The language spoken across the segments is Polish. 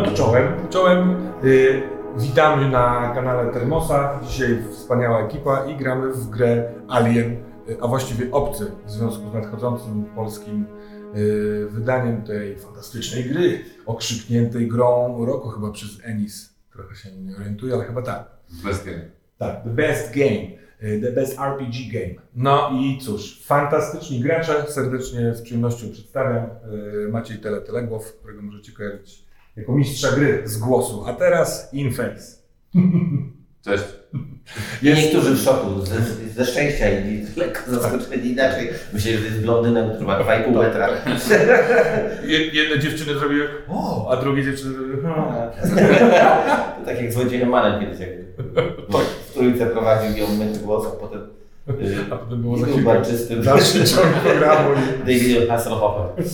No to czołem. Czołem. Y, witamy na kanale Termosa. Dzisiaj wspaniała ekipa i gramy w grę Alien, y, a właściwie Obcy w związku z nadchodzącym polskim y, wydaniem tej fantastycznej gry, okrzykniętej grą roku chyba przez Enis. Trochę się nie orientuję, ale chyba tak. Bez game. Tak, the best game. y, The best RPG game. No i cóż, fantastyczni gracze, serdecznie z przyjemnością przedstawiam. y, Maciej Tele Teległow, którego możecie kojarzyć jako mistrza gry z głosu. A teraz Inface. Cześć. I niektórzy w szoku, ze, ze szczęścia i lekko zaskoczeni inaczej. Myśleli, że jest blondynem, który ma 2,5 metra. Je- Jedne dziewczyny zrobiły o, a drugie dziewczyny zrobiły o. To tak jak złodziejem Manem kiedyś, jak w trójce prowadził ją męczy głos, a potem A potem było y, za był chwilę dalszy ciąg programu. i- David Hasselhoffem.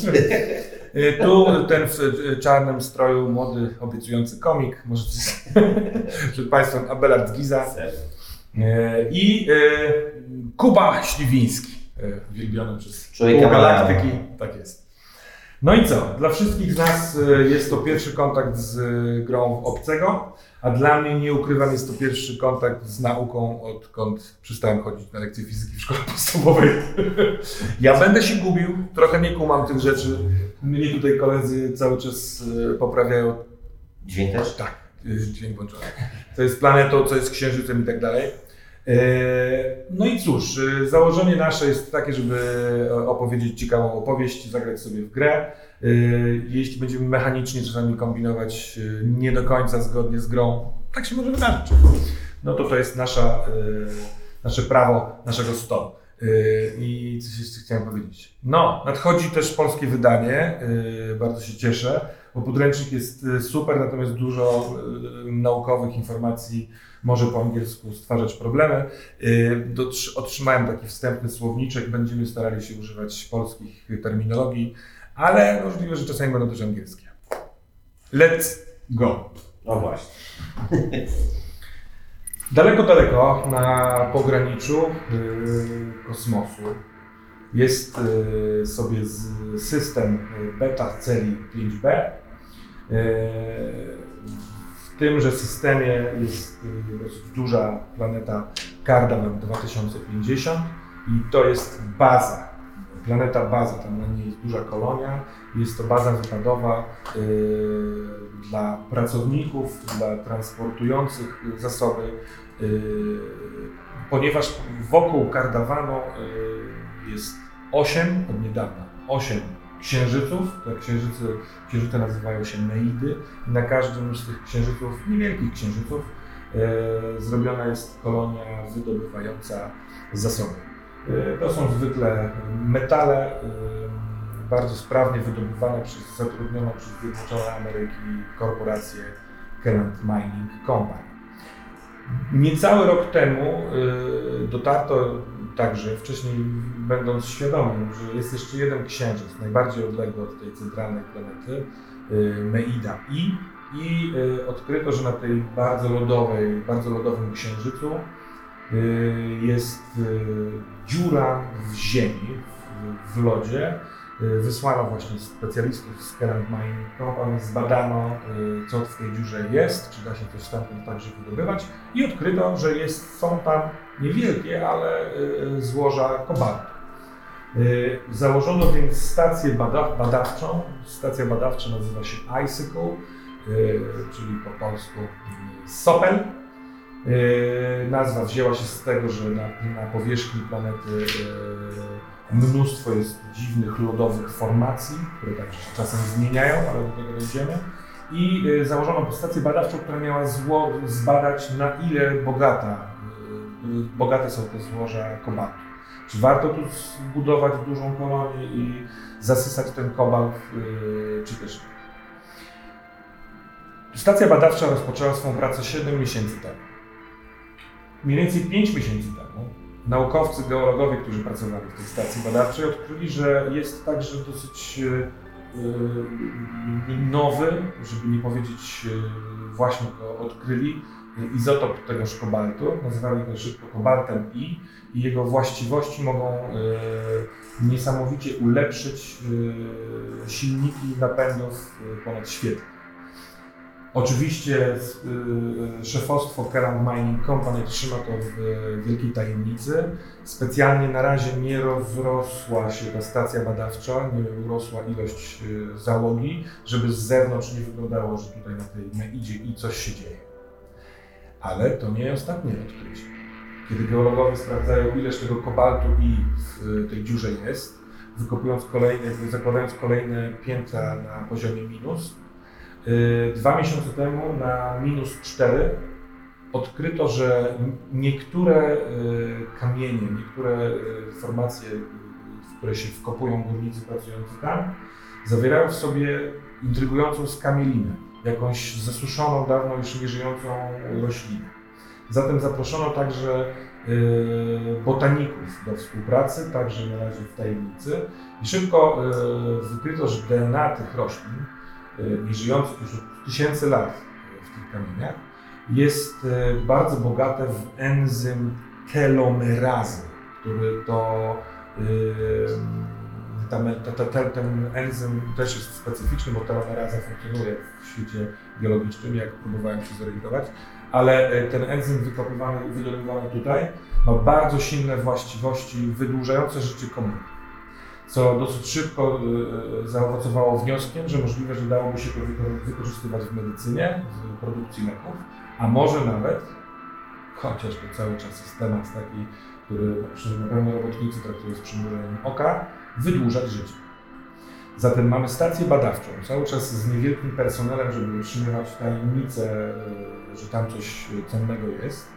Y, Tu ten w y, czarnym stroju młody, obiecujący komik, możecie przed Państwem Abelard Giza. E, I e, Kuba Śliwiński, e, wielbiony przez Człowieka galaktyki. Tak jest. No i co? Dla wszystkich z nas e, jest to pierwszy kontakt z e, grą obcego, a dla mnie nie ukrywam, jest to pierwszy kontakt z nauką, odkąd przestałem chodzić na lekcje fizyki w szkole podstawowej. ja będę się gubił, trochę nie kumam tych rzeczy. Mnie tutaj koledzy cały czas e, poprawiają Dźwięk też? tak, dźwięk włączony. Co jest planetą, co jest księżycem i tak dalej. E, No i cóż, y, założenie nasze jest takie, żeby opowiedzieć ciekawą opowieść, zagrać sobie w grę. Y, Jeśli będziemy mechanicznie czasami kombinować y, nie do końca zgodnie z grą, tak się może wydarzyć. No to to jest nasza, y, nasze prawo naszego stołu. I coś jeszcze chciałem powiedzieć. No, nadchodzi też polskie wydanie, bardzo się cieszę bo podręcznik jest super, natomiast dużo naukowych informacji może po angielsku stwarzać problemy. Otrzymałem taki wstępny słowniczek, będziemy starali się używać polskich terminologii, ale możliwe, że czasami będą też angielskie. Let's go! No właśnie. Daleko, daleko na pograniczu y, kosmosu jest y, sobie z, system y, beta serii 5B. Y, w tymże systemie jest y, dosyć duża planeta Cardamom 2050 i to jest baza. Planeta baza, tam na niej jest duża kolonia. Jest to baza wypadowa y, dla pracowników, dla transportujących zasoby, y, ponieważ wokół Kardawano y, jest 8, od niedawna, 8 księżyców. Te księżyce, księżyce nazywają się Neidy i na każdym z tych księżyców, niewielkich księżyców, y, zrobiona jest kolonia wydobywająca zasoby. Y, To są zwykle metale, y, bardzo sprawnie wydobywane przez zatrudnioną przez Zjednoczone Ameryki korporację Current Mining Company. Niecały rok temu y, dotarto także, wcześniej będąc świadomym, że jest jeszcze jeden księżyc, najbardziej odległy od tej centralnej planety, Meida I. I odkryto, że na tej bardzo lodowej, bardzo lodowym księżycu jest y, dziura w ziemi, w, lodzie. Y, Wysłano właśnie specjalistów z Current Mining Company, zbadano y, co w tej dziurze jest, czy da się coś stamtąd także wydobywać i odkryto, że jest, są tam niewielkie, ale y, złoża kobaltu. Y, Założono więc stację bada badawczą. Stacja badawcza nazywa się Icicle, y, czyli po polsku y, Sopel. Y, Nazwa wzięła się z tego, że na, na powierzchni planety y, mnóstwo jest dziwnych lodowych formacji, które także się czasem zmieniają, ale do tego dojdziemy. I y, założono stację badawczą, która miała zło, zbadać na ile bogata, bogate są te złoża kobaltu. Czy warto tu zbudować dużą kolonię i zasysać ten kobalt, czy też nie. Stacja badawcza rozpoczęła swoją pracę 7 miesięcy temu. Mniej więcej 5 miesięcy temu naukowcy, geologowie, którzy pracowali w tej stacji badawczej, odkryli, że jest także dosyć y, y, nowy, żeby nie powiedzieć y, właśnie go odkryli, izotop tegoż kobaltu. Nazywali go szybko kobaltem I i jego właściwości mogą niesamowicie ulepszyć silniki napędów y, ponadświetlnych. Oczywiście y, szefostwo Kerrang Mining Company trzyma to w wielkiej tajemnicy. Specjalnie na razie nie rozrosła się ta stacja badawcza, nie urosła ilość y, załogi, żeby z zewnątrz nie wyglądało, że tutaj na tej idzie i coś się dzieje. Ale to nie ostatnie odkrycie. Kiedy geologowie sprawdzają, ileż tego kobaltu i w tej dziurze jest, wykopując kolejne, zakładając kolejne piętra na poziomie minus, y, dwa miesiące temu na minus 4 odkryto, że niektóre y, kamienie, niektóre y, formacje, w które się wkopują górnicy pracujący tam, zawierają w sobie intrygującą skamielinę, jakąś zasuszoną, dawno już nieżyjącą roślinę. Zatem zaproszono także y, botaników do współpracy, także na razie w tajemnicy. I szybko y, wykryto, że DNA tych roślin, y, nieżyjących już od tysięcy lat w tych kamieniach, jest bardzo bogate w enzym telomerazy, który to ten, enzym też jest specyficzny, bo telomeraza funkcjonuje w świecie biologicznym, jak próbowałem się zorientować ale e, ten enzym wykopywany wydobywany tutaj ma bardzo silne właściwości wydłużające życie komórki. Co dosyć szybko e, e, zaowocowało wnioskiem, że możliwe, że dałoby się to wykorzystywać w medycynie, w produkcji leków, a może nawet, chociaż to cały czas jest temat taki, który na pewno robotnicy traktują z przymrużeniem oka, wydłużać życie. Zatem mamy stację badawczą, cały czas z niewielkim personelem, żeby utrzymywać tajemnicę, e, że tam coś cennego jest,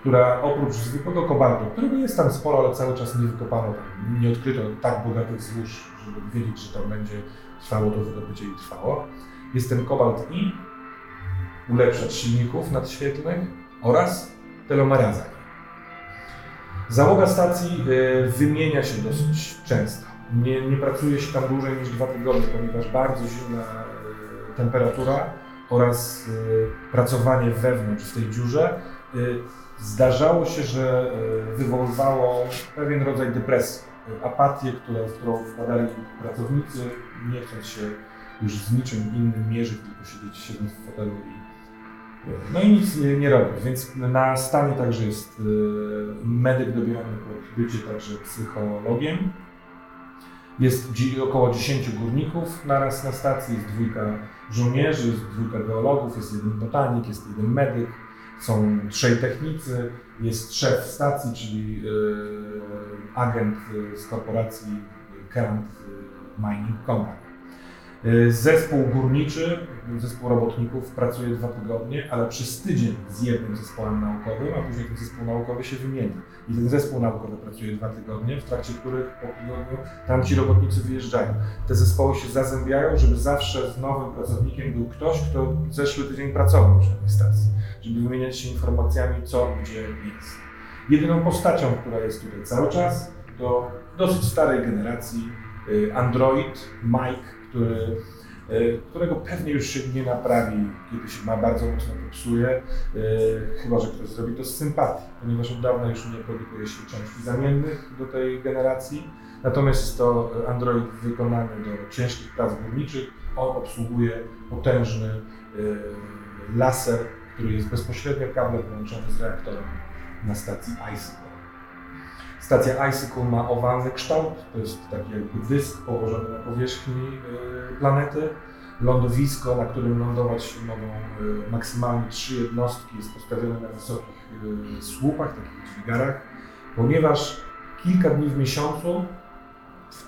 która oprócz zwykłego kobaltu, którego jest tam sporo, ale cały czas nie wykopano, nie odkryto tak bogatych złóż, żeby wiedzieć, że tam będzie trwało to wydobycie i trwało, jest ten kobalt i ulepszacz silników nadświetlnych oraz telomeraza. Załoga stacji e, wymienia się dosyć często. Nie, nie pracuje się tam dłużej niż dwa tygodnie, ponieważ bardzo silna e, temperatura oraz e, pracowanie wewnątrz w tej dziurze zdarzało się, że wywoływało pewien rodzaj depresji, apatię, które, w którą wpadali pracownicy, nie chcąc się już z niczym innym mierzyć, tylko siedzieć, siedząc w fotelu i no i nic nie, nie robić. Więc na stanie także jest medyk dobierany pod bycie także psychologiem. Jest około 10 górników naraz na stacji, jest dwójka żołnierzy, jest dwójka geologów, jest jeden botanik, jest jeden medyk, są trzej technicy, jest szef stacji, czyli yy, agent z korporacji Current Mining Company. Y, zespół górniczy, zespół robotników pracuje dwa tygodnie, ale przez tydzień z jednym zespołem naukowym, a później ten zespół naukowy się wymienia. I ten zespół naukowy pracuje dwa tygodnie, w trakcie których po tygodniu tam ci robotnicy wyjeżdżają. Te zespoły się zazębiają, żeby zawsze z nowym pracownikiem był ktoś, kto zeszły tydzień pracował na tej stacji, żeby wymieniać się informacjami, co, gdzie jest. Jedyną postacią, która jest tutaj cały czas, to dosyć starej generacji y, Android Mike, który, e, którego pewnie już się nie naprawi, kiedy się ma bardzo mocno popsuje, e, chyba że ktoś zrobi to z sympatii, ponieważ od dawna już nie produkuje się części zamiennych do tej generacji. Natomiast jest to Android wykonany do ciężkich prac górniczych. On obsługuje potężny e, laser, który jest bezpośrednio kablem połączony z reaktorem na stacji ICE. Stacja Icicle ma owalny kształt, to jest taki jakby dysk położony na powierzchni y, planety. Lądowisko, na którym lądować mogą y, maksymalnie trzy jednostki, jest postawione na wysokich y, słupach, takich dźwigarach, ponieważ kilka dni w miesiącu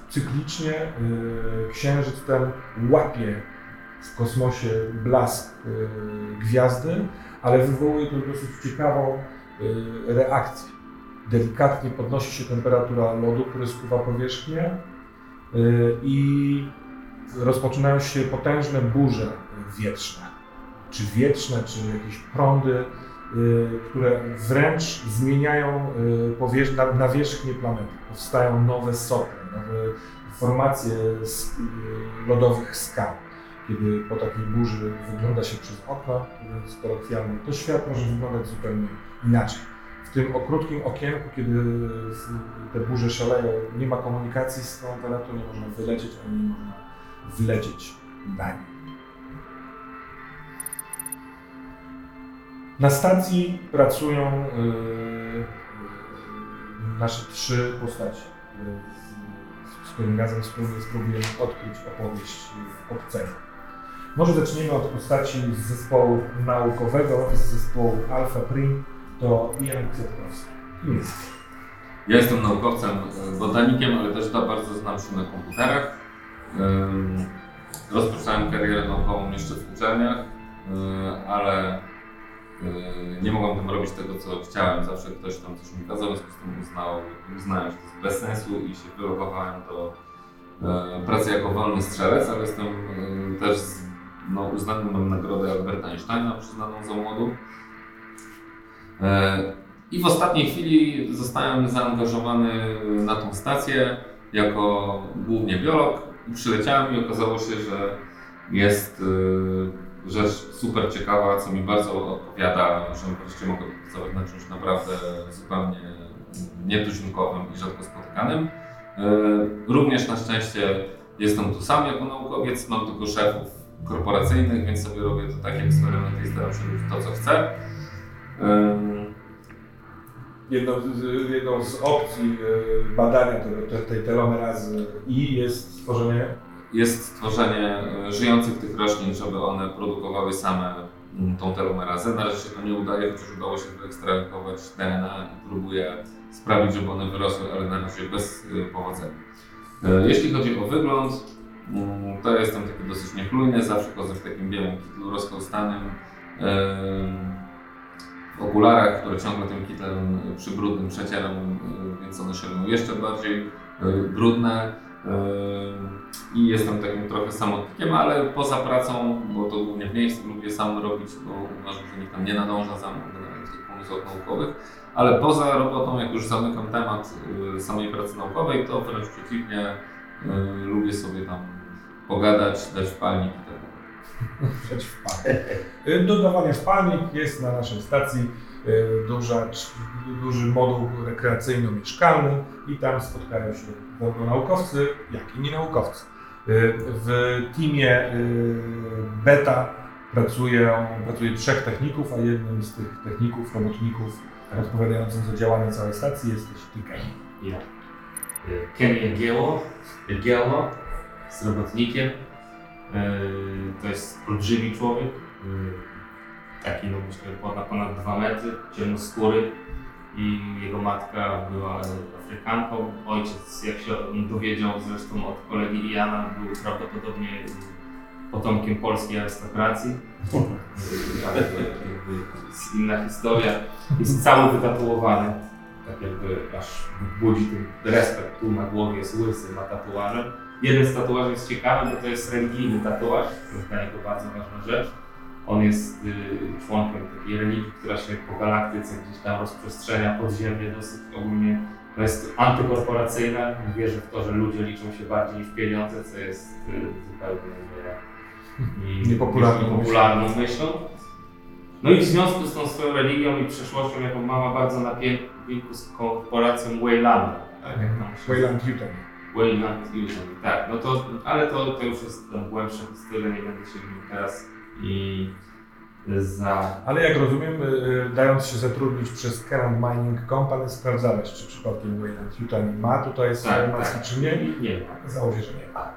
cyklicznie księżyc ten łapie w kosmosie blask gwiazdy, ale wywołuje to dosyć ciekawą reakcję delikatnie podnosi się temperatura lodu, który skrywa powierzchnię y, i rozpoczynają się potężne burze wietrzne, czy wietrzne, czy jakieś prądy, y, które wręcz zmieniają y, nawierzchnię planety. Powstają nowe sopy, nowe formacje lodowych skał. Kiedy po takiej burzy wygląda się przez okno, mówiąc kolokwialnie, to świat może wyglądać zupełnie inaczej tym krótkim okienku, kiedy te burze szaleją, nie ma komunikacji z tą planetą, nie można wylecieć, ani nie można wlecieć na nie. Na stacji pracują yy, nasze trzy postaci, z, z którymi razem spróbujemy odkryć opowieść obcego. Może zaczniemy od postaci z zespołu naukowego, z zespołu Alpha Prim, to Ian Kwiatkowski. Ja jestem naukowcem, e, botanikiem, ale też bardzo znam się na komputerach. Rozpoczynałem karierę naukową jeszcze w uczelniach, y, ale y, nie mogłem tam robić tego, co chciałem. Zawsze ktoś tam coś mi kazał, w związku z tym uznał, uznałem, że to jest bez sensu i się wylogowałem do e, pracy jako wolny strzelec, ale jestem e, też no, uznany, mam nagrodę Alberta Einsteina przyznaną za młodu. E, I w ostatniej chwili zostałem zaangażowany na tą stację jako głównie biolog. Przyleciałem i okazało się, że jest y, rzecz super ciekawa, co mi bardzo odpowiada, że wreszcie mogę pracować nad czymś naprawdę zupełnie nietuzinkowym i rzadko spotykanym. Y, Również na szczęście jestem tu sam jako naukowiec, mam tylko szefów korporacyjnych, więc sobie robię to takie eksperymenty i staram się robić to, co chcę. Jedną z, jedną z opcji e, badania tej telomerazy I jest stworzenie jest stworzenie e, żyjących tych roślin, żeby one produkowały same mm, tą telomerazę. Na razie się to nie udaje, chociaż udało się wyekstrahować DNA i próbuję sprawić, żeby one wyrosły, ale na razie bez e, powodzenia. Jeśli chodzi o wygląd, mm, to jestem taki dosyć niechlujny, zawsze chodzę w takim białym kitlu rozkołstanym, okularach, które ciągle tym kitlem przybrudnym przecieram, e, więc one się robią jeszcze bardziej e, brudne. E, i jestem takim trochę samotnikiem, ale poza pracą, bo to głównie w miejscu lubię sam robić, bo uważam, że nikt tam nie nadąża za mną generalnie tych pomysłach naukowych, ale poza robotą, jak już zamykam temat samej pracy naukowej, to wręcz przeciwnie, lubię sobie tam pogadać, dać palnik przed wpalnik. E, Dodawanie wpalnik jest na naszej stacji e, duża, duży moduł rekreacyjno-mieszkalny i tam spotkają się zarówno naukowcy, jak i nienaukowcy. E, W teamie beta pracują, pracuje trzech techników, a jednym z tych techników, robotników odpowiadającym za działanie całej stacji jesteś ty, Kenny. Ja. Y, Ken Jagieło z robotnikiem. Y, To jest olbrzymi człowiek. y, Taki, no myślę, ponad, ponad 2 metry, ciemnoskóry. I jego matka była Afrykanką. Ojciec, jak się dowiedział zresztą od kolegi Iana, był prawdopodobnie potomkiem polskiej arystokracji. Jakby jest inna historia. Jest cały wytatuowany tak jakby aż budzi ten respekt. Tu na głowie jest łysy, ma tatuaże. Jeden z tatuaży jest ciekawy, bo to jest religijny tatuaż, to jest dla niego bardzo ważna rzecz. On jest y, członkiem takiej religii, która się po galaktyce gdzieś tam rozprzestrzenia podziemnie dosyć ogólnie. To jest antykorporacyjna, wierzy w to, że ludzie liczą się bardziej niż pieniądze, co jest y, zupełnie nie, Niepopularną niepopularną myślą. No i w związku z tą swoją religią i przeszłością, jaką mama bardzo na pięku z korporacją Wayland. Tak, jak tam Wayland Newton. Wayland Newton, tak. No to, ale to, to już jest tam głębsza historia, nie będę się nim teraz i za... Ale jak rozumiem, y, dając się zatrudnić przez Kerrand Mining Company, sprawdzałeś, czy przypadkiem Wayland Newton ma tutaj swoje Tak, maski, tak. czy nie. Nie, nie ma. Założę, że nie ma.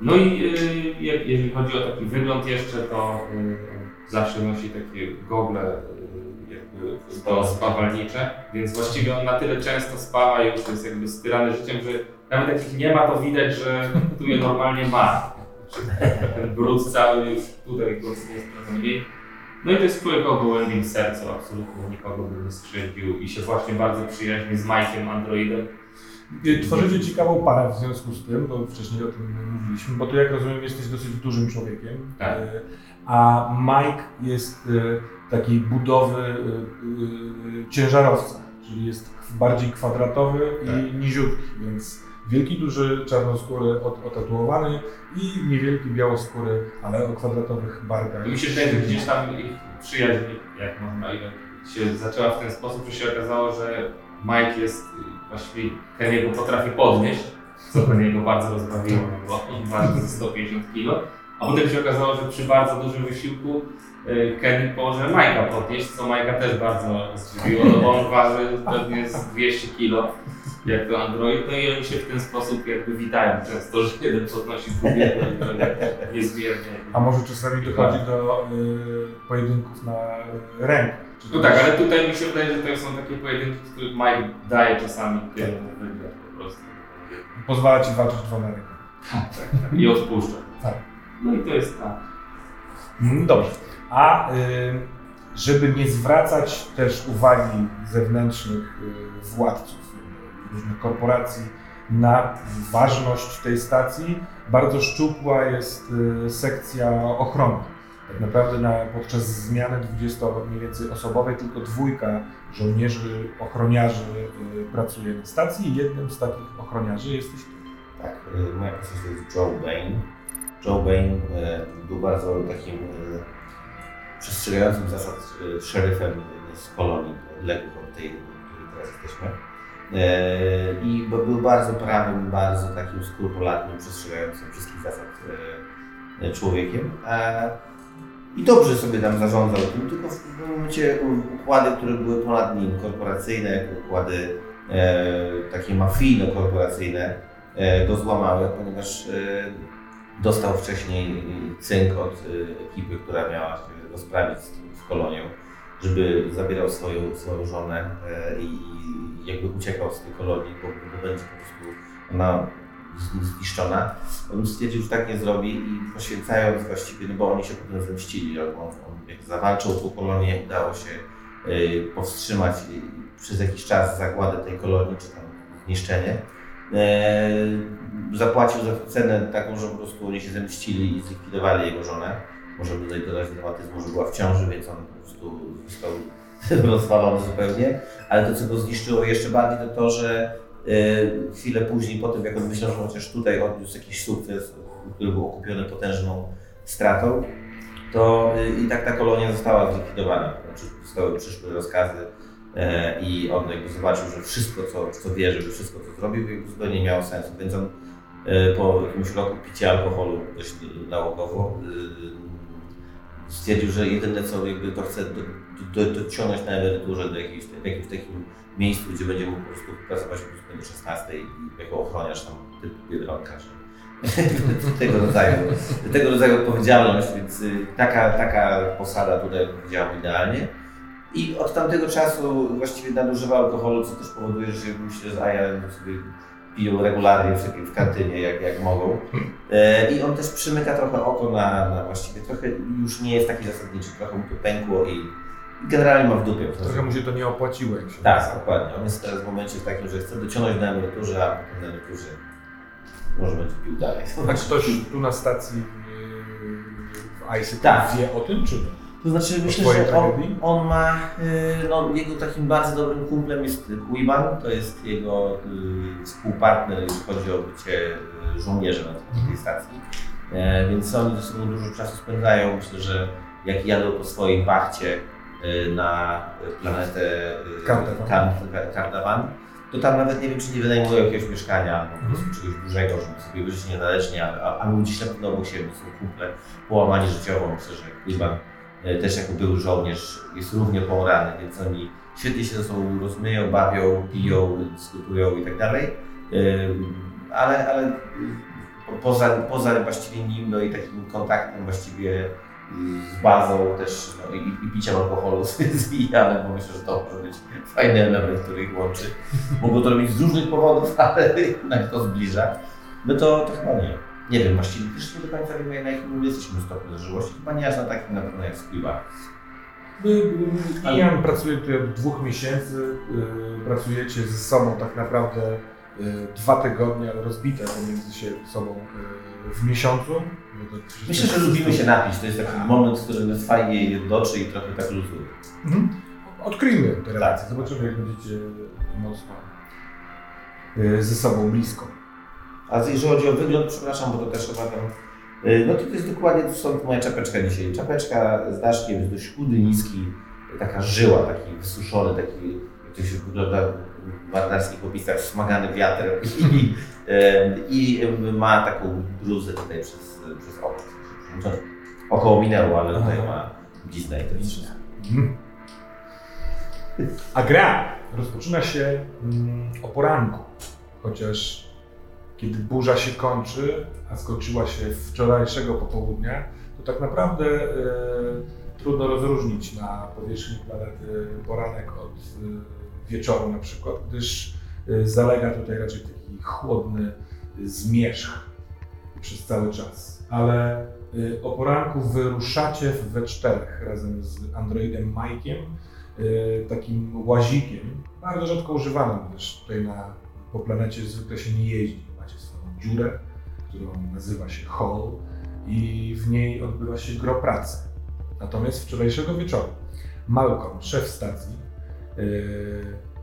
No i y, jeżeli chodzi o taki wygląd jeszcze, to y, zawsze nosi takie gogle y, jakby to spawalnicze, więc właściwie on na tyle często spawa i już jest jakby styrany życiem, że nawet jak ich nie ma, to widać, że tu je normalnie ma. Ten brud cały już tutaj go nie sprawdzili. No i to jest człowiek o gołębim sercu, absolutnie nikogo by nie skrzywdził i się właśnie bardzo przyjaźni z Mike'iem Androidem. Tworzycie ciekawą parę w związku z tym, bo wcześniej o tym mówiliśmy, bo tu jak rozumiem jesteś dosyć dużym człowiekiem, Tak. Y, a Mike jest y, takiej budowy y, ciężarowca, czyli jest bardziej kwadratowy i Tak. niziutki, więc wielki, duży, czarnoskóry, ot- otatuowany i niewielki, białoskóry, ale o kwadratowych barkach. Mi się wydaje, że gdzieś tam ich przyjaźń, jak można ile się zaczęła w ten sposób, że się okazało, że Mike jest y, właściwie Kenny'ego potrafi podnieść, co Kenny'ego bardzo rozbawiło, bo on waży ze 150 kg, A potem się okazało, że przy bardzo dużym wysiłku y, Kenny może Majka podnieść, co Majka też bardzo zdziwiło, no bo on waży pewnie z 200 kg, jak to Android, no i oni się w ten sposób jakby witają często, że jeden podnosi drugiego i to nie- niezmiernie. A może czasami dochodzi do y, pojedynków na rękę. Czy No tak, ale tutaj mi się wydaje, że to są takie pojedynki, w których Mike daje czasami tym wygrać po prostu. Pozwala ci walczyć dwoma rękami. Tak, tak. I odpuszcza. Tak. No i to jest tak. Mm, Dobrze. A y, żeby nie zwracać też uwagi zewnętrznych y, władców y, różnych korporacji na ważność tej stacji, bardzo szczupła jest y, sekcja ochrony. Tak naprawdę na, podczas zmiany 20 mniej więcej osobowej tylko dwójka żołnierzy, ochroniarzy y, pracuje na stacji jednym z takich ochroniarzy jesteś ty. Tak, y, moja postać to jest Joe Bain. Joe Bain był bardzo takim przestrzegającym zasad szeryfem z kolonii odległych od tej, w której teraz jesteśmy. Y, I był bardzo prawym, bardzo takim skrupulatnym, przestrzegającym wszystkich zasad y, człowiekiem. E, I dobrze sobie tam zarządzał tym, tylko w pewnym momencie układy, które były ponad nim, korporacyjne, układy e, takie mafijno-korporacyjne, e, go złamały, ponieważ e, dostał wcześniej cynk od e, ekipy, która miała się rozprawić z kolonią, żeby zabierał swoją, swoją żonę e, i jakby uciekał z tej kolonii, bo, bo będzie po prostu ona zniszczona. On stwierdził, że tak nie zrobi i poświęcając właściwie, no bo oni się potem zemścili, ale on, on jak zawalczył o tą kolonię, udało się e, powstrzymać e, przez jakiś czas zagładę tej kolonii, czy tam zniszczenie. Zapłacił za to cenę taką, że po prostu oni się zemścili i zlikwidowali jego żonę. Możemy tutaj dodać dramatyzmu, że była w ciąży, więc on został rozwalony zupełnie. Ale to, co go zniszczyło jeszcze bardziej, to to, że e, chwilę później, po tym jak on myślał, że chociaż tutaj odniósł jakiś sukces, który był okupiony potężną stratą, to e, i tak ta kolonia została zlikwidowana. Znaczy, zostały przyszłe rozkazy E, i on jakby zobaczył, że wszystko, co, co wierzy, że wszystko, co zrobił, jakby zupełnie nie miało sensu. Więc on e, po jakimś roku picia alkoholu dość nałogowo e, stwierdził, że jedyne co jakby to chce do, do, dociągnąć na emeryturze do jakiegoś, w takim miejscu, gdzie będzie mógł po prostu pracować do 16 i jako ochroniarz tam typu biedronka, tego rodzaju, tego rodzaju odpowiedzialność, więc y, taka, taka posada tutaj powiedziała idealnie. I od tamtego czasu właściwie nadużywa alkoholu, co też powoduje, że myślę, że Aja sobie piją regularnie w, w kantynie, jak, jak mogą. E, I on też przymyka trochę oko na, na właściwie, trochę już nie jest taki zasadniczy, trochę mu to pękło i generalnie ma w dupie. Trochę mu się to nie opłaciło, jak się Tak, dokładnie. On jest teraz w momencie takim, że chce dociągnąć na emeryturze, a potem na emeryturze może będzie pił dalej. A ktoś tu na stacji yy, w ICT Tak. wie o tym, czy nie? To znaczy O myślę, że on, on ma, y, no, jego takim bardzo dobrym kumplem jest Quiban, to jest jego y, współpartner, jeśli chodzi o bycie żołnierzem na tej- tej stacji. E, więc oni ze sobą dużo czasu spędzają. Myślę, że jak jadą po swojej wachcie na planetę y, Kardawan. Kar- Kardawan, to tam nawet nie wiem, czy nie wynajmują jakiegoś mieszkania po prostu czegoś dużego, żeby sobie żyć niezależnie, a, a, albo gdzieś na pewno obok siebie są kumple połamani życiowo. Myślę, że Quiban e, też jako były żołnierz jest równie połrany, więc oni świetnie się ze sobą rozmyją, bawią, piją, dyskutują i tak dalej. Ale, ale y, po- poza, poza właściwie nim no i takim kontaktem właściwie y, z bazą też no, i, i piciem alkoholu zwijane, bo myślę, że to może być fajny element, który ich łączy. Mogą to robić z różnych powodów, ale jednak to zbliża. No to, to chyba nie. Nie wiem, właściwie też nie do końca wiemy, na jakim my jesteśmy stopniu zażyłości. Chyba nie aż na takim na pewno jak Squiba. Ian pracuje tutaj od dwóch miesięcy. y, Pracujecie ze sobą tak naprawdę y, dwa tygodnie, ale rozbite pomiędzy sobą y, w miesiącu. Myślę, że lubimy się napić. To jest taki moment, w którym nas fajnie jednoczy i trochę tak luzuje. Mhm. Odkryjmy te Tak. relacje. Zobaczymy, jak będziecie mocno y, ze sobą blisko. A jeżeli chodzi o wygląd, przepraszam, bo to też chyba tam. y, No to, to jest dokładnie to stąd moja czapeczka dzisiaj. Czapeczka z daszkiem jest dość chudy, niski, taka żyła, taki wysuszony, taki, jak to się wygląda w marynarskich opisach, smagany wiatrem i, y, i ma taką bluzę tutaj przez, przez oko. To około minęło, ale tutaj ma bliznę i to jest Mhm. A gra rozpoczyna się mm, o poranku, chociaż kiedy burza się kończy, a skończyła się wczorajszego popołudnia, to tak naprawdę e, trudno rozróżnić na powierzchni planety poranek od e, wieczoru na przykład, gdyż e, zalega tutaj raczej taki chłodny zmierzch przez cały czas. Ale y, o poranku wyruszacie we czterech razem z androidem Mike'iem, y, takim łazikiem, bardzo rzadko używanym, gdyż tutaj na, po planecie zwykle się nie jeździ. Macie swoją dziurę, którą nazywa się Hall i w niej odbywa się gro pracy. Natomiast wczorajszego wieczoru Malcolm, szef stacji, y,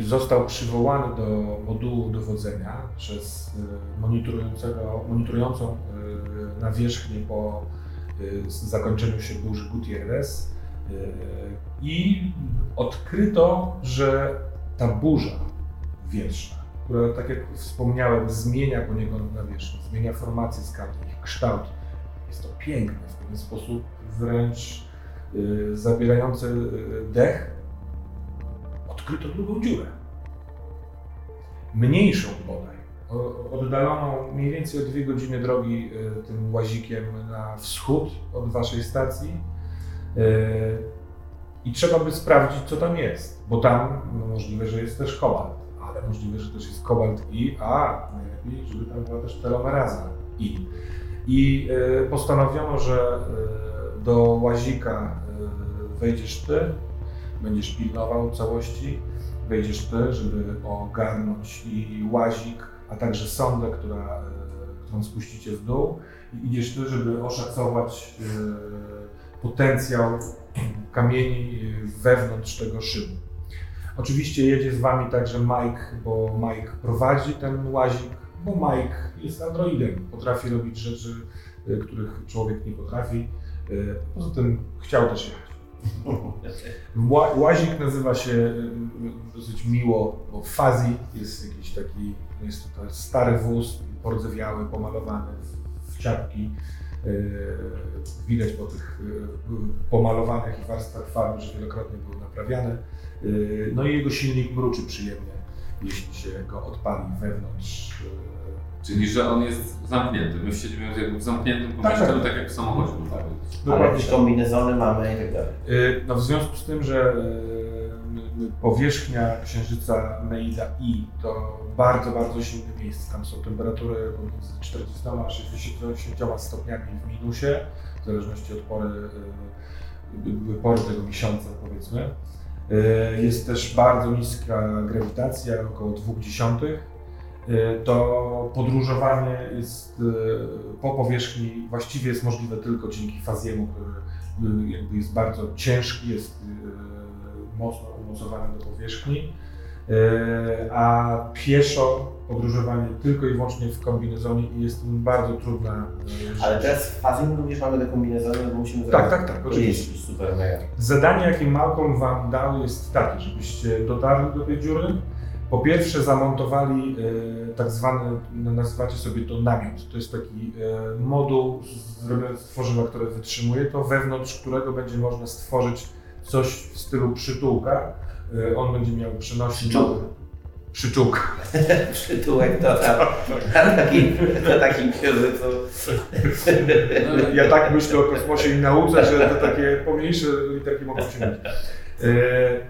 został przywołany do modułu dowodzenia przez y, monitorującego, monitorującą y, nawierzchnię po y, zakończeniu się burzy Gutierrez i odkryto, że ta burza wietrzna, która tak jak wspomniałem zmienia poniekąd nawierzchnię, zmienia formację ich kształt, jest to piękne, w pewien sposób wręcz zabierające dech, odkryto drugą dziurę. Mniejszą bodaj, oddaloną mniej więcej o dwie godziny drogi y, tym łazikiem na wschód od waszej stacji. Y, I trzeba by sprawdzić, co tam jest, bo tam no, możliwe, że jest też kobalt, ale możliwe, że też jest kobalt i, a najlepiej, żeby tam była też telomeraza i. I y, postanowiono, że do łazika wejdziesz ty, będziesz pilnował całości, wejdziesz ty, żeby ogarnąć i łazik, a także sondę, która, y, którą spuścicie w dół i idziesz ty, żeby oszacować y, potencjał kamieni y, wewnątrz tego szybu. Oczywiście jedzie z wami także Mike, bo Mike prowadzi ten łazik, bo Mike jest androidem, potrafi robić rzeczy, których człowiek nie potrafi. Poza tym chciał też jechać. Ła- Łazik nazywa się y, dosyć miło, bo Fazi jest jakiś taki, jest to stary wóz, pordzewiały, pomalowany w, w ciapki. Y, Widać po tych y, pomalowanych i warstwach farby, że wielokrotnie był naprawiany. Y, No i jego silnik mruczy przyjemnie, jeśli się go odpali wewnątrz. Czyli, że on jest zamknięty. My siedzimy jakby w zamkniętym Tak, pomieszczeniu, tak. tak jak w samochodzie. Tak. Ale jakieś tak. kombinezony mamy i tak dalej. Y, No w związku z tym, że y, powierzchnia Księżyca Neida I to bardzo, bardzo silne miejsce. Tam są temperatury pomiędzy 40 a 60 stopniami w minusie, w zależności od pory, y, pory tego miesiąca powiedzmy. Jest też bardzo niska grawitacja, około 0,2. Y, To podróżowanie jest y, po powierzchni właściwie jest możliwe tylko dzięki Faziemu, który y, jakby jest bardzo ciężki, jest y, mocno umocowany do powierzchni, y, a pieszo podróżowanie tylko i wyłącznie w kombinezonie i jest to bardzo trudna y, Ale teraz w fazji również mamy te kombinezony, bo musimy Tak, tak, tak, oczywiście. super mega. Zadanie, jakie Malcolm Wam dał, jest takie, żebyście dotarli do tej dziury. Po pierwsze, zamontowali e, tak zwany, no, nazywacie sobie to namiot. To jest taki e, moduł zrobiony z tworzywa, które wytrzymuje to, wewnątrz którego będzie można stworzyć coś w stylu przytułka. E, on będzie miał przenośnik. Przyczółek. Przyczółka. Przytułek to tam, na takim, na takim księżycu. Ja tak myślę o kosmosie i nauce, że te takie pomniejsze literki mogą się mieć. E,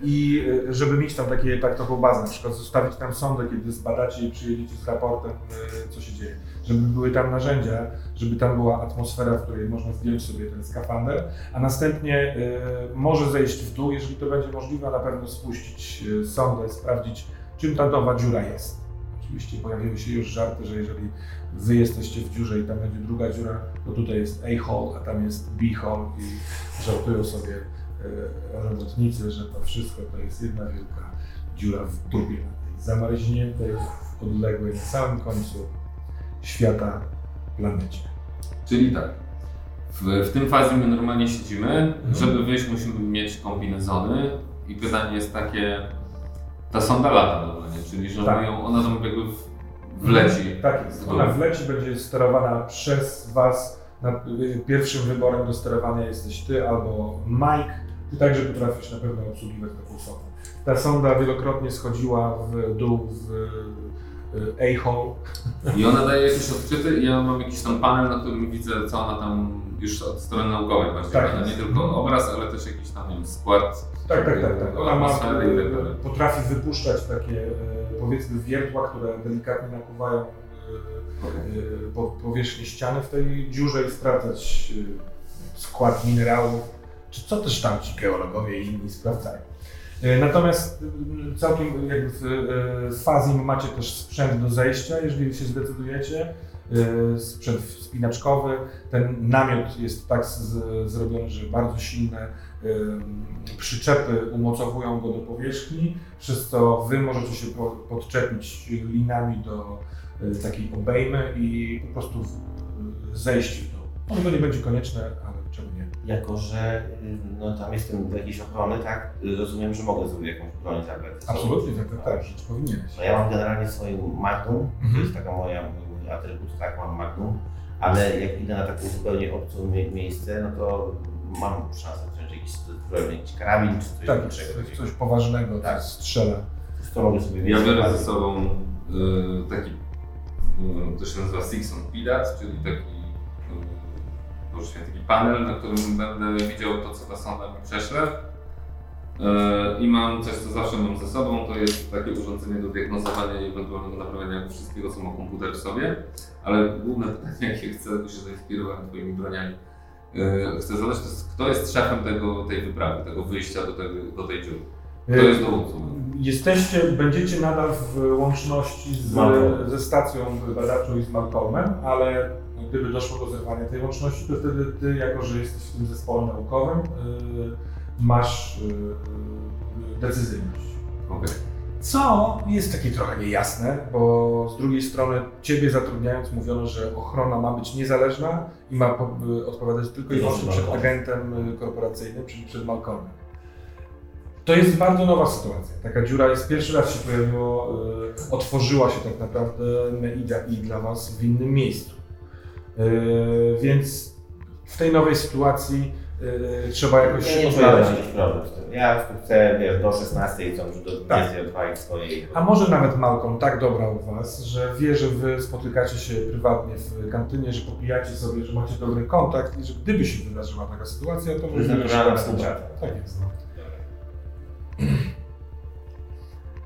I e, żeby mieć tam takie taktową bazę, na przykład zostawić tam sondę, kiedy zbadacie i przyjedziecie z raportem, e, co się dzieje. Żeby były tam narzędzia, żeby tam była atmosfera, w której można zdjąć sobie ten skafander, a następnie może zejść w dół, jeżeli to będzie możliwe, na pewno spuścić sondę, sprawdzić, czym ta nowa dziura jest. Oczywiście pojawiły się już żarty, że jeżeli wy jesteście w dziurze i tam będzie druga dziura, to tutaj jest A-hole, a tam jest B-hole i żartują sobie robotnicy, że to wszystko to jest jedna wielka dziura w dupie, zamarzniętej, odległej na samym końcu świata planecie. Czyli tak. W, w tym fazie my normalnie siedzimy. Mhm. Żeby wyjść, musimy mieć kombinezony. I pytanie jest takie. Ta sonda lata normalnie, czyli że Tak. ją, ona tam jakby wleci. Tak jest. Ona wleci, będzie sterowana przez Was. Na, y, pierwszym wyborem do sterowania jesteś Ty albo Mike. Ty także potrafisz na pewno obsługiwać taką sondę. Ta sonda wielokrotnie schodziła w dół w y, A-hole. I ona daje jakieś odczyty i ja mam jakiś tam panel, na którym widzę, co ona tam już od strony naukowej bardziej. Tak nie tylko obraz, ale też jakiś tam nie wiem, skład. Tak, tak, tak. tak. Ona ma, tak potrafi wypuszczać takie y, powiedzmy wiertła, które delikatnie nakuwają y, Okej. y, po, powierzchnię ściany w tej dziurze i sprawdzać skład minerałów, co też tam ci geologowie i inni sprawdzają. Y, Natomiast y, całkiem jakby w, y, w Fazim macie też sprzęt do zejścia, jeżeli się zdecydujecie. Sprzęt wspinaczkowy. Ten namiot jest tak z, zrobiony, że bardzo silne przyczepy umocowują go do powierzchni, przez co wy możecie się po, podczepić linami do takiej obejmy i po prostu zejść w dół. To nie będzie konieczne, czemu nie? Jako, że y, no, tam jestem do jakiejś ochrony, tak? Rozumiem, że mogę sobie jakąś broń zabrać. Absolutnie, tak, tak, tak, rzecz powinieneś. No ja mam generalnie swoją Magnum, to Mhm. jest taka moja mój atrybut, tak, mam Magnum, ale jak idę na taką zupełnie obcą mie- miejsce, no to mam szansę wziąć jakiś, jakiś karabin czy coś Tak, coś, coś poważnego, Tak. strzela. To mogę sobie Ja biorę ze sobą y, taki, y, to się nazywa Sixon Pidat, czyli taki, powiedzmy, taki panel, na którym będę widział to, co ta sonda mi prześle. Y, I mam coś, co zawsze mam ze sobą, to jest takie urządzenie do diagnozowania i ewentualnego naprawiania wszystkiego, co ma komputer w sobie. Ale główne pytanie, jakie chcę, bo się zainspirowałem Twoimi broniami, y, chcę zadać, to jest, kto jest szefem tego, tej wyprawy, tego wyjścia do, tego, do tej dziury? Kto jest dowódcą? Jesteście, będziecie nadal w łączności z, ze stacją badawczą i z Malcolmem, ale gdyby doszło do zerwania tej łączności, to wtedy ty, jako że jesteś w tym zespole naukowym, y, masz y, decyzyjność. Okej. Co jest takie trochę niejasne, bo z drugiej strony ciebie zatrudniając mówiono, że ochrona ma być niezależna i ma po- y, odpowiadać tylko i wyłącznie przed agentem y, korporacyjnym, czyli przed Malcolmem. To jest bardzo nowa sytuacja. Taka dziura jest pierwszy raz się pojawiło, y, otworzyła się tak naprawdę Meida i dla Was w innym miejscu. Y, więc w tej nowej sytuacji y, trzeba jakoś Ja odnaleźć. Ja chcę, wiesz, do 16 chcę już do Tak. 22 swojej. A może nawet Malcolm tak dobrał Was, że wie, że Wy spotykacie się prywatnie w kantynie, że popijacie sobie, że macie dobry kontakt i że gdyby się wydarzyła taka sytuacja, to jest możliwe, że naturalna się współpraca. Tak jest. No.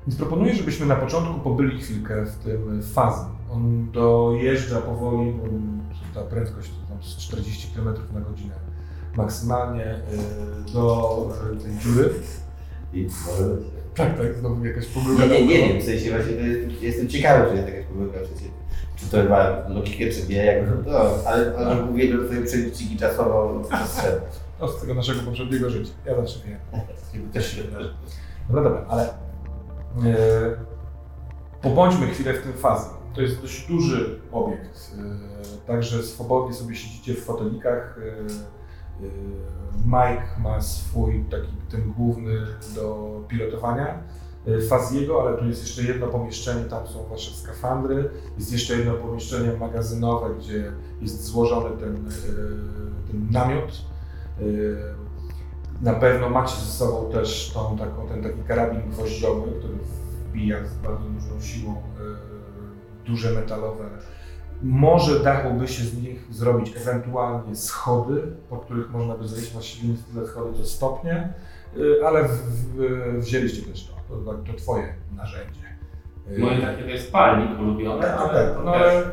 Więc proponuję, żebyśmy na początku pobyli chwilkę w tym fazie. On dojeżdża powoli, ta prędkość to tam z 40 km na godzinę maksymalnie y, do y, tej dziury. I. Tak, tak, znowu jakaś pomyłka. Nie, nie, nie wiem, w sensie właśnie to jest, jestem ciekawy, czy jest jakaś pomyłka, czy, czy to ma logikę, czy nie, jak to, ale, ale uwielbiam sobie przeliciki czasowo-przestrzenne. No, z tego naszego poprzedniego życia. Ja zawsze wiem. Też się. Dobra, dobra, ale e, pobądźmy chwilę w tym fazie. To jest dość duży obiekt, e, także swobodnie sobie siedzicie w fotelikach. E, e, Mike ma swój taki ten główny do pilotowania. e, Faziego, ale tu jest jeszcze jedno pomieszczenie, tam są wasze skafandry. Jest jeszcze jedno pomieszczenie magazynowe, gdzie jest złożony ten, ten namiot. Na pewno macie ze sobą też tą, taką, ten taki karabin gwoździowy, który wbija z bardzo dużą siłą duże metalowe. Może dałoby się z nich zrobić ewentualnie schody, po których można by zejść. Właściwie nie tyle schody, to stopnie, yy, ale w, w, wzięliście też to. To, to twoje narzędzie. Moje takie to jest palnik ulubiony, tak, ale tak, no ale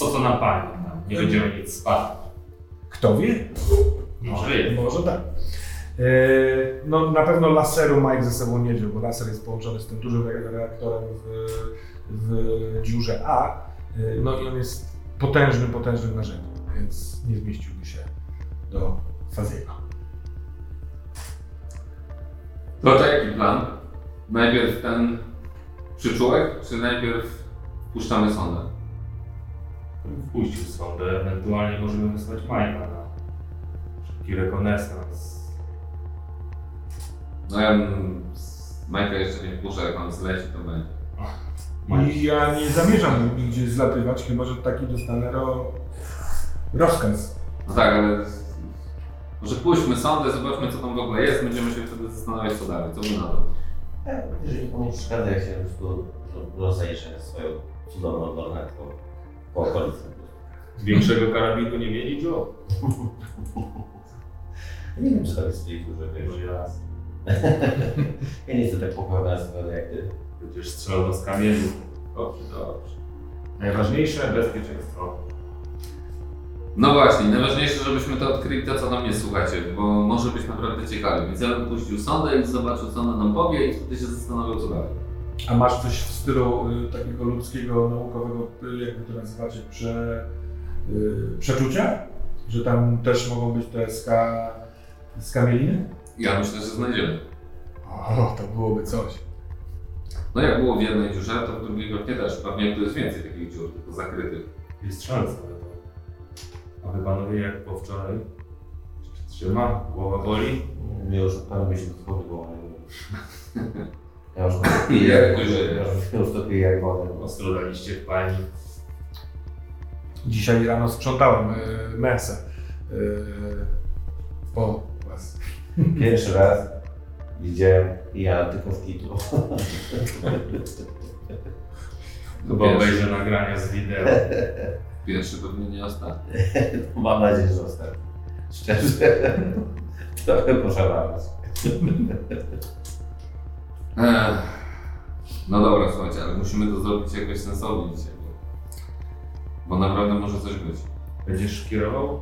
po co na palnik? No, nie będziemy nic spalić. kto wie? Może jest. Może tak. E, No na pewno laseru Mike ze sobą nie wziął, bo laser jest połączony z tym dużym re- reaktorem w, w dziurze A. E, No i on jest potężnym, potężnym narzędziem, więc nie zmieściłby się do Faziego. No to jaki plan? Najpierw ten przyczółek, czy najpierw puszczamy sondę? Wpuścił sondę, ewentualnie możemy wysłać Majka na szybki rekonesans. No ja bym z Majka jeszcze nie wpuszczę, jak on zleci, to będzie. I ja nie zamierzam nigdzie zlatywać, chyba że taki dostanę ro... rozkaz. No tak, ale może pójdźmy sondę, zobaczmy co tam w ogóle jest, będziemy się wtedy zastanawiać co dalej, co by na to. E, Jeżeli komuś nie przeszkadza, jak się po prostu rozejrzę swoją cudowną lornetką po okolicy. Większego karabinu nie mieli Joe. Ja nie wiem, czy to jest w tej górze, wiesz. Ja nie jestem tak pokorny jak ty. Będziesz strzelał do skamieniu. Dobrze, dobrze. Najważniejsze bezpieczeństwo. No właśnie, najważniejsze, żebyśmy to odkryli to, co nam nie słuchacie, bo może być naprawdę ciekawe. Więc ja bym puścił sondę i zobaczył, co ona nam powie i wtedy się zastanowił, co dalej. A masz coś w stylu y, takiego ludzkiego, naukowego, y, jak wy to nazywacie, prze, y, przeczucia? Że tam też mogą być te ska, skamieliny? Ja myślę, że znajdziemy. O, to byłoby coś. No jak było w jednej dziurze, to w drugiej pewnie też. Pewnie tu jest więcej takich dziur, tylko zakrytych. Jest szansa na to. A wy panowie jak po wczoraj? Czy trzyma? Głowa boli? Mnie już parę miesięcy było. Ja już to piję, Jak ja już to piję jak wodę. Ostro daliście w pani. Dzisiaj rano sprzątałem y, mesę y, po was. Pierwszy raz widziałem ja tylko w kitlu. Chyba Wiesz. obejrzę nagrania z wideo. Pierwszy pewnie nie ostatni. Mam nadzieję, że ostatni. Szczerze, trochę poszalałem. Ech. No dobra, słuchajcie, ale musimy to zrobić jakoś sensownie dzisiaj, bo, bo naprawdę może coś być. Będziesz kierował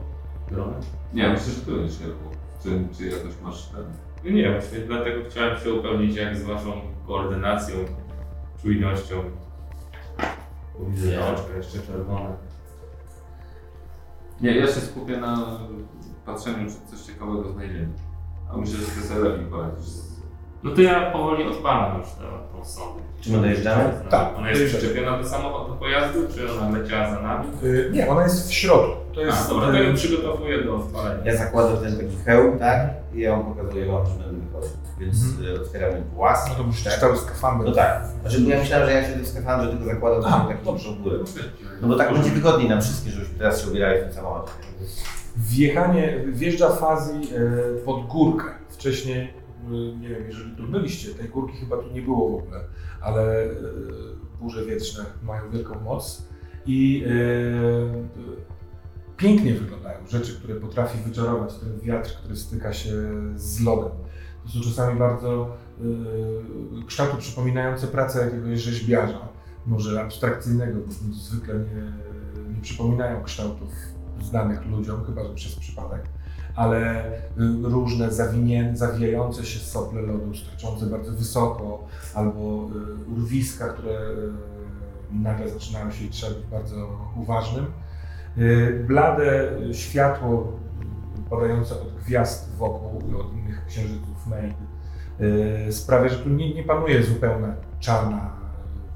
dronem? Nie, myślę, że ty będziesz kierował. Czy, czy jakoś masz ten... No nie, właśnie dlatego chciałem się upewnić jak z waszą koordynacją, czujnością. Bo Widzę, że oczka jeszcze czerwone. Nie, ja się skupię na patrzeniu, czy coś ciekawego znajdziemy. A myślę, że ty sobie lepiej poradzisz. z- No to ja powoli odpalam już tę, tą sondę. Czy my dojeżdżamy? Tak, Ona jest dojeżdżamy. przyczepiona do samochodu, do pojazdu, czy ona leciała za nami? Y, nie, ona jest w środku. To A, jest, dobra, to y, ją przygotowuję do odpalenia. Ja zakładam ten taki hełm, tak? I ja wam pokazuję wam, że będę wychodził. Więc y, otwieramy włas. no to musisz tak? cały skafander. No tak. Znaczy, bo ja myślałem, że ja się w skafandrze tylko zakładam A, taki dobrze. dużą górę. No bo tak będzie wygodniej nam wszystkim, żebyśmy teraz się ubierali w tym samochodzie. Wjechanie, wjeżdża Fazi e, pod górkę. Wcześniej, nie wiem, jeżeli tu byliście, tej górki chyba tu nie było w ogóle, ale e, burze wietrzne mają wielką moc i e, pięknie wyglądają rzeczy, które potrafi wyczarować ten wiatr, który styka się z lodem. To są czasami bardzo e, kształty przypominające pracę jakiegoś rzeźbiarza, może abstrakcyjnego, bo zwykle nie, nie przypominają kształtów znanych ludziom, chyba że przez przypadek, ale y, różne zawijające się sople lodu, sterczące bardzo wysoko, albo y, urwiska, które y, nagle zaczynają się i trzeba być bardzo uważnym. Blade światło padające od gwiazd wokół i od innych księżyców May y, sprawia, że tu nie, nie panuje zupełna czarna,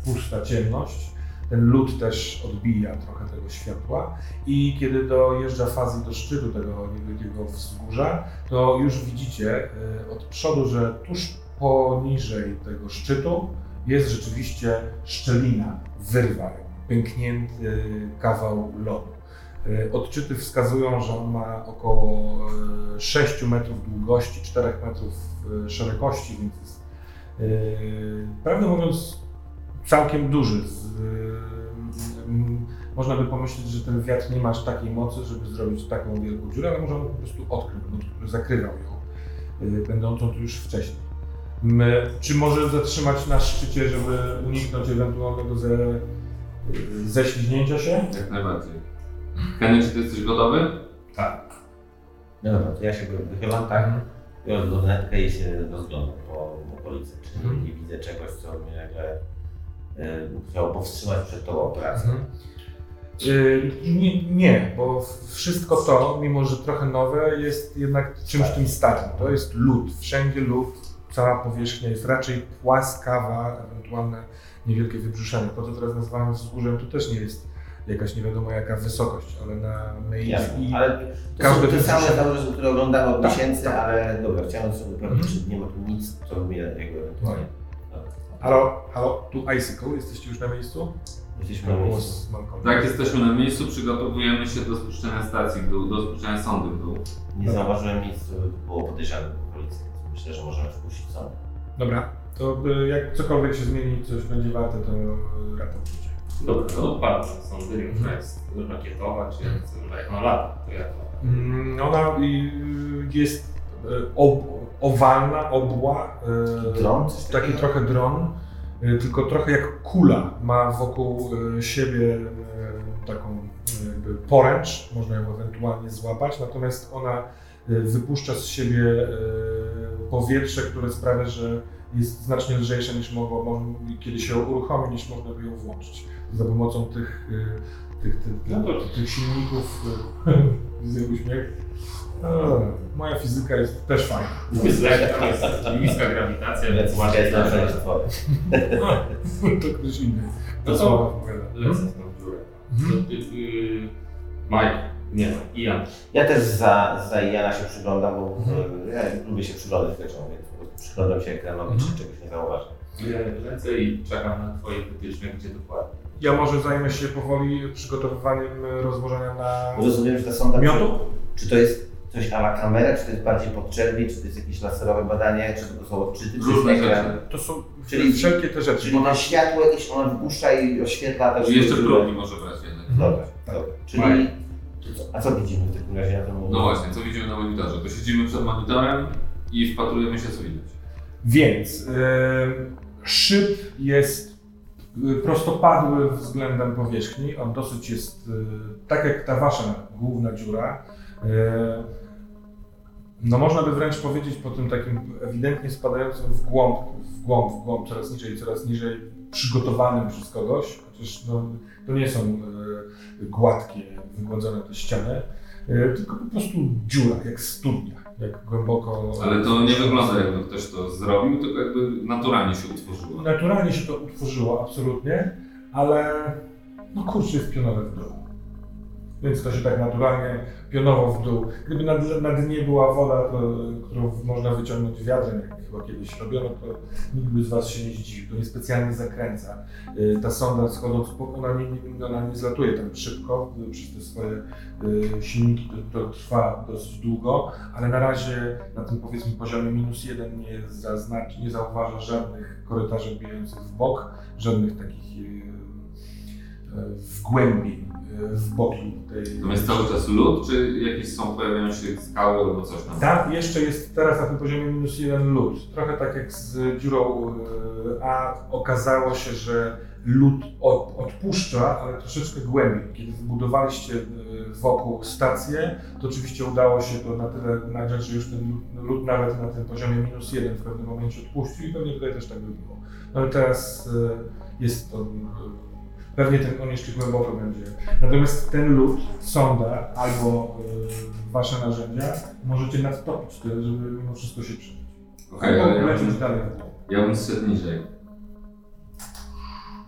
pusta ciemność. Ten lód też odbija trochę tego światła i kiedy dojeżdża fazy do szczytu tego niewielkiego wzgórza, to już widzicie y, od przodu, że tuż poniżej tego szczytu jest rzeczywiście szczelina, wyrwa, pęknięty kawał lodu. Y, Odczyty wskazują, że on ma około y, 6 metrów długości, 4 metrów szerokości, więc jest, prawdę mówiąc, całkiem duży. Y, można by pomyśleć, że ten wiatr nie ma aż takiej mocy, żeby zrobić taką wielką dziurę, ale może on po prostu odkrył lód, który zakrywał ją, y, będącą tu już wcześniej. My, czy może zatrzymać na szczycie, żeby uniknąć ewentualnego ze, y, ześliźnięcia się? Jak najbardziej. Kenny, czy ty jesteś gotowy? Tak. No dobra, to ja się wychylam, tak? Biorę lornetkę i się rozglądam po okolicy. Czy Mhm. nie widzę czegoś, co mnie nagle y, chciało powstrzymać przed tą operacją. Y, Nie, nie, bo wszystko to, mimo że trochę nowe, jest jednak czymś tym starym. To jest lód, wszędzie lód, cała powierzchnia jest raczej płaskawa, ewentualne niewielkie wybrzuszenie. To, co teraz nazywamy wzgórzem, to też nie jest jakaś nie wiadomo jaka wysokość, ale na Mei Jasne, i ale to każde są te same założenia, które oglądamy od Tak, miesięcy, tak. ale dobra, chciałem sobie upewnić, Mhm. czy nie ma tu nic, co mnie jakby ewentualnie... Dobra. Halo, halo, tu Icicle, jesteście już na miejscu? Jesteśmy na miejscu. Tak, jesteśmy na miejscu, przygotowujemy się do spuszczenia stacji w dół, do spuszczenia sondy w dół. Nie zauważyłem nic, było podejrzane w okolicy. więc Myślę, że możemy wpuścić sam. Dobra, to y, jak cokolwiek się zmieni, coś będzie warte, to y, raportujcie. Dobra, to odpalam sądy, nie wiem, czy jest rakietowa, czy jak ona lata, to jak lata. Mm, Ona y, jest y, ob, owalna, obła, y, Dron? Taki trochę dron, y, tylko trochę jak kula. Ma wokół y, siebie taką jakby poręcz, można ją ewentualnie złapać, natomiast ona wypuszcza z siebie powietrze, które sprawia, że jest znacznie lżejsza niż mogło, mo- kiedy się uruchomi, niż można by ją włączyć. Za pomocą tych, y, tych, tych, No tych, tych silników, uśmiech. No, moja fizyka jest też fajna. Lekka, jest niska grawitacja, więc łatwiej jest niż twoje. to ktoś inny. To to- opowiada. lecę w tą dziurę. Mhm. To ty, y, Mike, nie Ian. Ja też za, za Jana się przyglądam, bo Mhm. e, ja lubię się przyglądać rzeczom, więc po prostu przyglądam się ekranowi, Mhm. czy czegoś nie zauważam. Ja lecę i czekam na twoje wytyczne, gdzie dokładnie. Ja może zajmę się powoli przygotowywaniem rozłożenia na Rozumiem, że sonda... miotu. Czy to jest coś a la kamera, czy to jest bardziej podczerwi, czy to jest jakieś laserowe badanie, czy to są odczyty, czy Różne rzeczy. To są Czyli- wszelkie te rzeczy. Czyli to światło jakieś ona wpuszcza i oświetla też... I jeszcze próbki może brać jednak. Dobra, Tak. dobra. Czyli... to co- A co widzimy w takim razie na tym No właśnie, co widzimy na monitorze? To siedzimy przed monitorem i wpatrujemy się, co widać. Więc e, szyb jest e, prostopadły względem powierzchni. On dosyć jest e, tak jak ta wasza główna dziura. No można by wręcz powiedzieć po tym takim ewidentnie spadającym w głąb, w głąb, w głąb, coraz niżej, coraz niżej, przygotowanym przez kogoś, chociaż no, to nie są e, gładkie, wygładzone te ściany, e, tylko po prostu dziura, jak studnia, jak głęboko... Ale to nie wygląda jakby ktoś to zrobił, tylko jakby naturalnie się utworzyło. Naturalnie się to utworzyło, absolutnie, ale no kurczę, jest pionowe w dół. Więc to się tak naturalnie pionowo w dół. Gdyby na, na dnie była woda, to, którą można wyciągnąć wiatrem, jak chyba kiedyś robiono, to nikt z Was się nie zdziwił. To nie specjalnie zakręca. Y, Ta sonda schodząc, po- ona nie, ona nie zlatuje tak szybko, y, przez te swoje y, silniki to, to trwa dosyć długo, ale na razie na tym powiedzmy poziomie minus jeden nie, zaznacz, nie zauważa żadnych korytarzy bijających w bok, żadnych takich y, y, y, w boki tej... Tam jest cały czas lód, czy jakieś są, pojawiają się skały albo coś tam? Tam jeszcze jest teraz na tym poziomie minus jeden lód. Trochę tak jak z dziurą y, A okazało się, że lód od, odpuszcza, ale troszeczkę głębiej. Kiedy wybudowaliście y, wokół stację, to oczywiście udało się to na tyle nagrzać, że już ten lód, nawet na tym poziomie minus jeden w pewnym momencie odpuścił i pewnie tutaj też tak by było. No ale teraz jest to, pewnie ten on jeszcze głęboko będzie. Natomiast ten lód, sonda albo y, wasze narzędzia możecie nadtopić tyle, żeby mimo wszystko się przeżyć. Okej, ale ja lecieć bym, dalej ja bym zszedł niżej.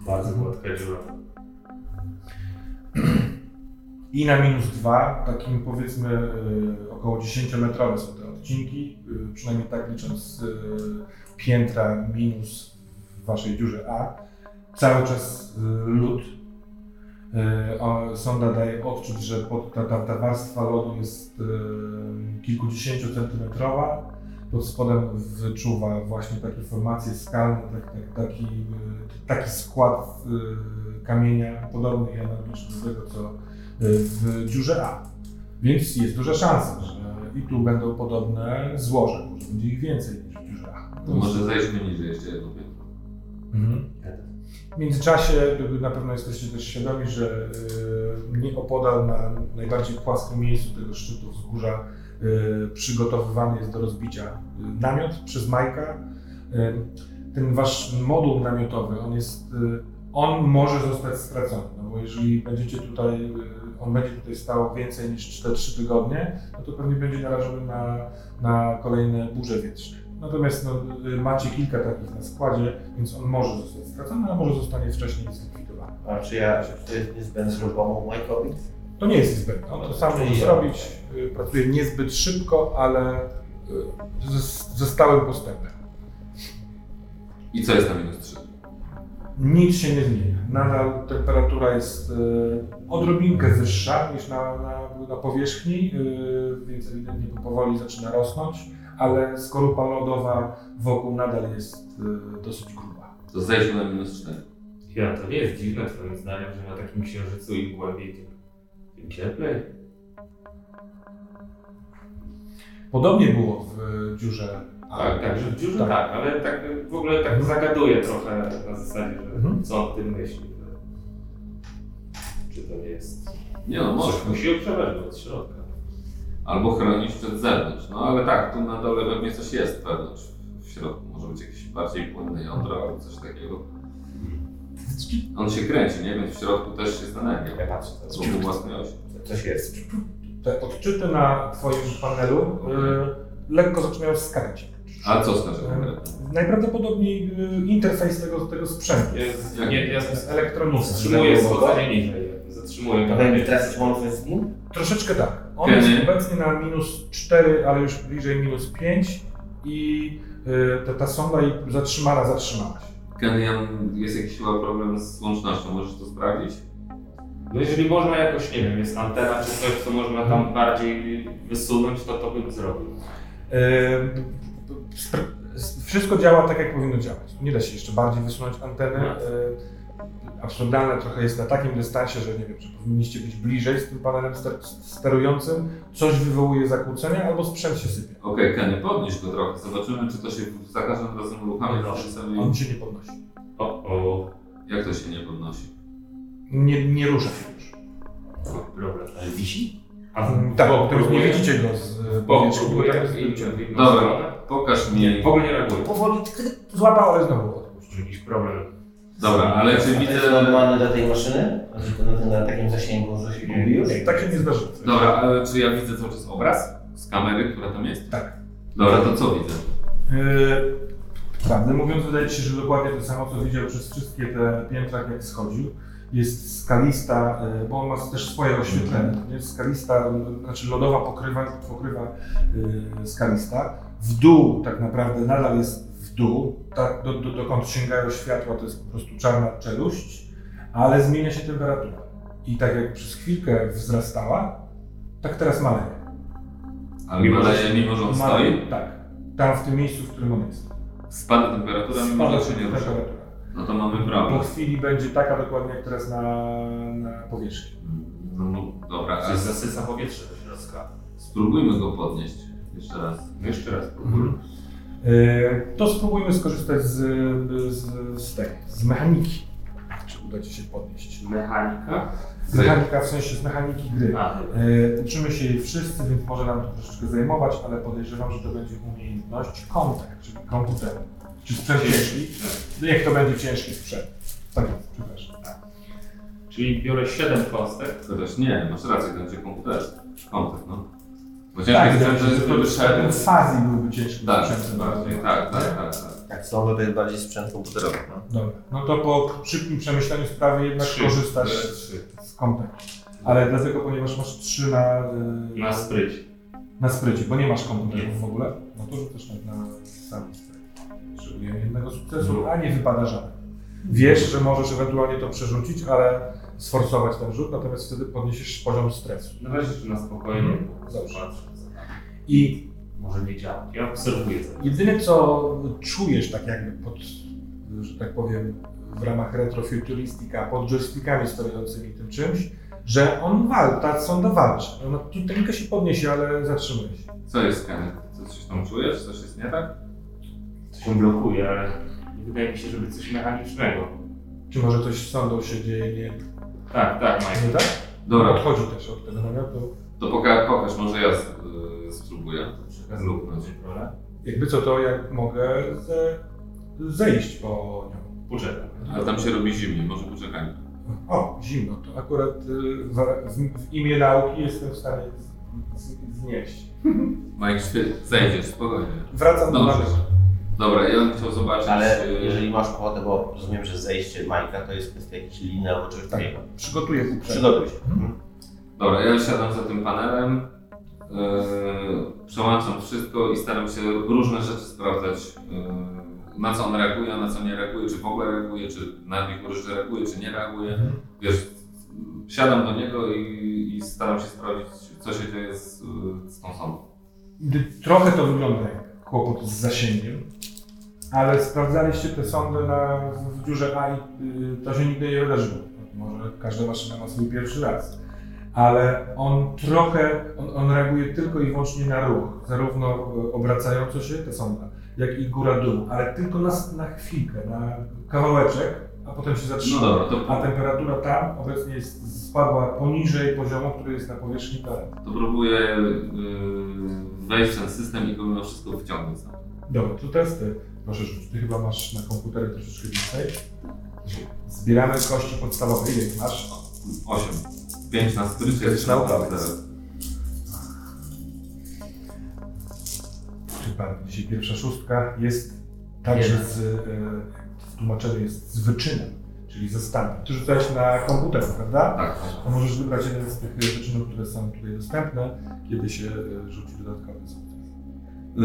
Bardzo gładka dziura. I na minus dwa, takim powiedzmy y, około 10-metrowe są te odcinki, y, przynajmniej tak licząc y, piętra minus w waszej dziurze A. Cały czas y, lód. Y, Sonda daje odczyt, że pod, ta, ta, ta warstwa lodu jest y, kilkudziesięciocentymetrowa. Pod spodem wyczuwa właśnie takie formacje skalne, tak, tak, taki, taki skład kamienia, podobny i analogiczny do tego, co w dziurze A. Więc jest duża szansa, że i tu będą podobne złoża, może będzie ich więcej niż w dziurze A. To może zejdźmy niżej jeszcze jedno piętro. Mhm. W międzyczasie na pewno jesteście też świadomi, że y, nieopodal na najbardziej płaskim miejscu tego szczytu wzgórza y, przygotowywany jest do rozbicia y, namiot przez Majka. Ten wasz moduł namiotowy, on jest, on może zostać stracony, no bo jeżeli będziecie tutaj, on będzie tutaj stał więcej niż te 3 tygodnie, no to pewnie będzie narażony na, na kolejne burze wietrzne. Natomiast no, y, macie kilka takich na składzie, więc on może zostać stracony, a może zostanie wcześniej zlikwidowany. A czy ja, czy to jest niezbędne, żeby pomógł Mike'owi? To nie jest niezbędne. On to sam może ja. zrobić. y, Pracuje niezbyt szybko, ale y, ze, ze stałym postępem. I co jest na minus 3? Nic się nie zmienia. Nadal temperatura jest odrobinkę wyższa niż na, na, na powierzchni, więc ewidentnie to powoli zaczyna rosnąć, ale skorupa lodowa wokół nadal jest e, dosyć gruba. To zejdźmy na minus 4. Ja, to nie jest dziwne twoim zdaniem, że na takim księżycu im głębiej, tym, tym cieplej. Podobnie było w dziurze A. Tak, tak, że w dziurze Tak. tak, ale tak w ogóle tak zagaduję trochę na zasadzie, że Mhm. co on o tym myśli. Że, czy to nie jest... Nie no, może. Musi przeważyć od środka. Albo chronić przed zewnątrz. No ale tak, tu na dole pewnie coś jest wewnątrz. W środku może być jakieś bardziej płynne jądro albo coś takiego. On się kręci, nie? Więc w środku też jest energia. Ja patrzę, Z wokół własnej osi. coś jest. Te odczyty na Twoim panelu e, lekko zaczynają skakać. A co skaże konkretnie? Najprawdopodobniej e, interfejs tego, tego sprzętu. Jest, Jak- nie, ja Elektroniczny. zatrzymuję schodzenie niżej. Zatrzymuję tracić moc z nim? Troszeczkę tak. On jest obecnie na minus 4, ale już bliżej minus 5 i y, ta, ta sonda i zatrzymana, zatrzymała się. Kenyan, jest jakiś chyba problem z łącznością, możesz to sprawdzić? No jeżeli można jakoś, nie wiem, jest antena czy coś, co można tam bardziej wysunąć, to to bym zrobił. Y, wszystko działa tak, jak powinno działać. Nie da się jeszcze bardziej wysunąć anteny. Y, absurdalne trochę jest na takim dystansie, że nie wiem, że powinniście być bliżej z tym panelem ster- sterującym, coś wywołuje zakłócenia albo sprzęt się sypie. Okej, Kenny, podnieś go trochę. Zobaczymy, czy to się za każdym razem uruchamia. On się nie podnosi. O, o, Jak to się nie podnosi? Nie, nie rusza się już. problem. Ale wisi? A Tak, bo nie widzicie go z w inną Dobra, pokaż mi. Nie, w ogóle nie reaguję. Powoli złapał, ale znowu odpuścił. Jakiś problem. Dobra, ale czy to jest widzę... normalne dla tej maszyny? Na, tym- na takim zasięgu, że się gubi już? Tak się nie zdarzyło. Dobra, ale czy ja widzę cały czas obraz z kamery, która tam jest? Tak. Dobra, to co widzę? Yy, prawdę mówiąc, wydaje ci się, że dokładnie to samo, co widział przez wszystkie te piętra, jak schodził. Jest skalista, yy, bo on ma też swoje oświetlenie. Jest skalista, yy, znaczy lodowa pokrywa, pokrywa yy, skalista. W dół tak naprawdę nadal jest dół, tak, do, do, dokąd sięgają światła, to jest po prostu czarna czeluść, ale zmienia się temperatura. I tak jak przez chwilkę wzrastała, tak teraz maleje. Ale Mimo, że maleje, mimo że on stoi? Maleje, tak. Tam w tym miejscu, w którym on jest. Spada temperatura, mimo że się nie rusza. temperatura. No to mamy Po problem. chwili będzie taka dokładnie jak teraz na, na powierzchni. No, no, dobra, a Coś z- zasysa powietrze do środka. spróbujmy go podnieść. Jeszcze raz. Jeszcze raz próbuję. Yy, To spróbujmy skorzystać z, z, z tej, z mechaniki. Czy uda Ci się podnieść? Mechanika? Mechanika w sensie z mechaniki gry. A, Yy, Uczymy się jej wszyscy, więc może nam to troszeczkę zajmować, ale podejrzewam, że to będzie umiejętność kontakt, czyli komputeru. Czy sprzęt ciężki? Niech to będzie ciężki sprzęt. Tak przepraszam. czyli biorę 7 kostek. Chociaż nie, masz rację, to będzie komputer. Komputer, no. Bo ciężki Tak, sprzęt to jest szedł. ten fazji byłby ciężkim Tak, sprzętem. bardziej, tak, tak, tak, tak. Tak, są to jest bardziej sprzęt komputerowy. No. Dobra, no to po szybkim przemyśleniu sprawy jednak Trzy. korzystasz z kontaktu. Ale dlatego, ponieważ masz trzy na, y, Na sprycie. na sprycie, bo nie masz komputerów Nie. w ogóle, no to rzucasz na, na sam spryt. Potrzebujemy jednego sukcesu, a nie wypada żaden. Wiesz, że możesz ewentualnie to przerzucić, ale sforsować ten rzut, natomiast wtedy podniesiesz poziom stresu. No weź jeszcze na spokojnie. Mhm. Dobrze. I Może nie działa. Ja obserwuję. Jedyne co czujesz tak jakby pod, że tak powiem, w ramach retrofuturistika, pod joystickami stojącymi tym czymś, że on walczy, ta sonda walczy. Ona tu tylko się podniesie, ale zatrzymuje się. Co jest Kenny? Co coś tam czujesz? Coś jest nie tak? Coś ją blokuje, ale nie wydaje mi się, żeby coś mechanicznego. Czy może coś z sondą się dzieje nie, Tak, tak, nie Mike. tak? Dobra, Odchodzi też od tego namiotu. to poka pokaż, może ja y, spróbuję. Dobra. Jakby co to, jak mogę ze, zejść po nią. Poczekaj. Ale tam się robi zimniej, może poczekajmy. O, zimno, to akurat y, w, w, w imię nauki jestem w stanie z, z, znieść. Mike, świe- zejdziesz, spokojnie. Wracam do Dobrze. namiotu. Dobra, ja bym chciał zobaczyć... Ale y, jeżeli masz ochotę, bo rozumiem, że zejście Majka to jest kwestia jakiejś liny albo czegoś Tak, takiego. przygotuję uprzednio. Przygotuj się. Mhm. Dobra, ja siadam za tym panelem, yy, przełączam wszystko i staram się różne rzeczy sprawdzać yy, na co on reaguje, a na co nie reaguje, czy w ogóle reaguje, czy na że reaguje, czy nie reaguje. Wiesz, siadam do niego i, i staram się sprawdzić, co się dzieje z, z tą sondą. Trochę to wygląda jak kłopot z zasięgiem, ale sprawdzaliście te sądy na, w dziurze A i y, to się nigdy nie wydarzyło. Może każda maszyna ma swój pierwszy raz. Ale on trochę, on, on reaguje tylko i wyłącznie na ruch, zarówno y, obracająco się, ta sonda, jak i góra-dół, ale tylko na, na chwilkę, na kawałeczek, a potem się No zatrzyma. dobra, to, A temperatura tam obecnie jest, spadła poniżej poziomu, który jest na powierzchni terenu. to próbuję yy, wejść w ten system i pomimo wszystko wyciągnąć. Dobra, to testy. Proszę rzuć. Ty chyba masz na komputerze troszeczkę więcej. Zbieramy kości podstawowe. Ile ich masz? 8. 5 na jest 3 na pan dzisiaj pierwsza szóstka jest także z, e, w tłumaczeniu jest z wyczynem, czyli ze stanem. Ty rzucałeś na komputer, prawda? Tak. To możesz wybrać jeden z tych wyczynów, które są tutaj dostępne, kiedy się e, rzuci dodatkowy sukces.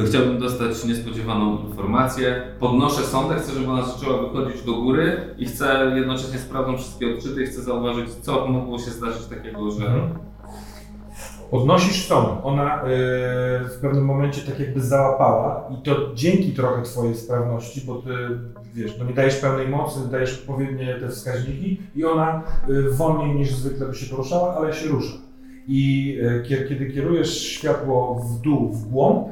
Chciałbym dostać niespodziewaną informację. Podnoszę sondę, chcę, żeby ona zaczęła wychodzić do góry i chcę jednocześnie sprawdzam wszystkie odczyty i chcę zauważyć, co mogło się zdarzyć takiego, że Mhm. Podnosisz sondę. Ona e, w pewnym momencie tak jakby załapała i to dzięki trochę Twojej sprawności, bo Ty wiesz, no nie dajesz pełnej mocy, dajesz odpowiednie te wskaźniki i ona e, wolniej niż zwykle by się poruszała, ale się rusza. I kie- kiedy kierujesz światło w dół, w głąb,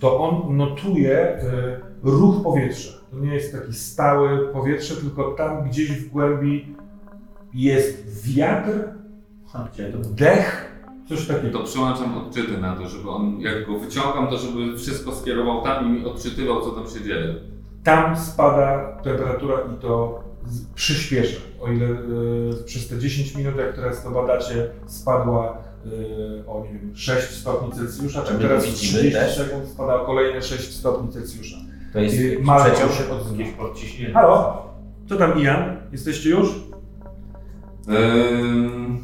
to on notuje e, ruch powietrza. To nie jest taki stały powietrze, tylko tam gdzieś w głębi jest wiatr, dech, coś takiego. to przyłączam odczyty na to, żeby on, jak go wyciągam, to żeby wszystko skierował tam i mi odczytywał, co tam się dzieje. Tam spada temperatura i to przyspiesza. O ile e, przez te 10 minut, jak teraz to badacie, spadła e, o nie wiem, 6 stopni Celsjusza, A tak teraz to w widzimy 30 też? sekund spada o kolejne 6 stopni Celsjusza. To jest przeciąg. się odzywa. Podciśnienie. Halo? Co tam Ian? Jesteście już? Ym,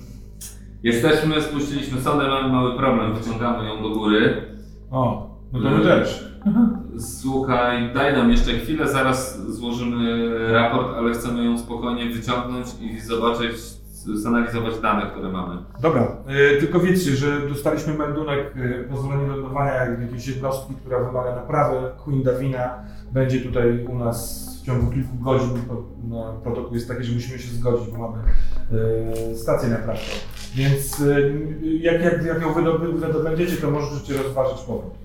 jesteśmy, spuściliśmy sondę, mamy mały problem, wyciągamy ją do góry. O, no to my Mm. Słuchaj, daj nam jeszcze chwilę, zaraz złożymy raport, ale chcemy ją spokojnie wyciągnąć i zobaczyć, zanalizować dane, które mamy. Dobra, e, tylko wiedzcie, że dostaliśmy meldunek, e, pozwolenie lądowania jakiejś jednostki, która wymaga naprawy. Queen Davina będzie tutaj u nas w ciągu kilku godzin. No, protokół jest taki, że musimy się zgodzić, bo mamy e, stację naprawczą. Więc jak, jak, jak ją wydobędziecie, to możecie rozważyć powrót.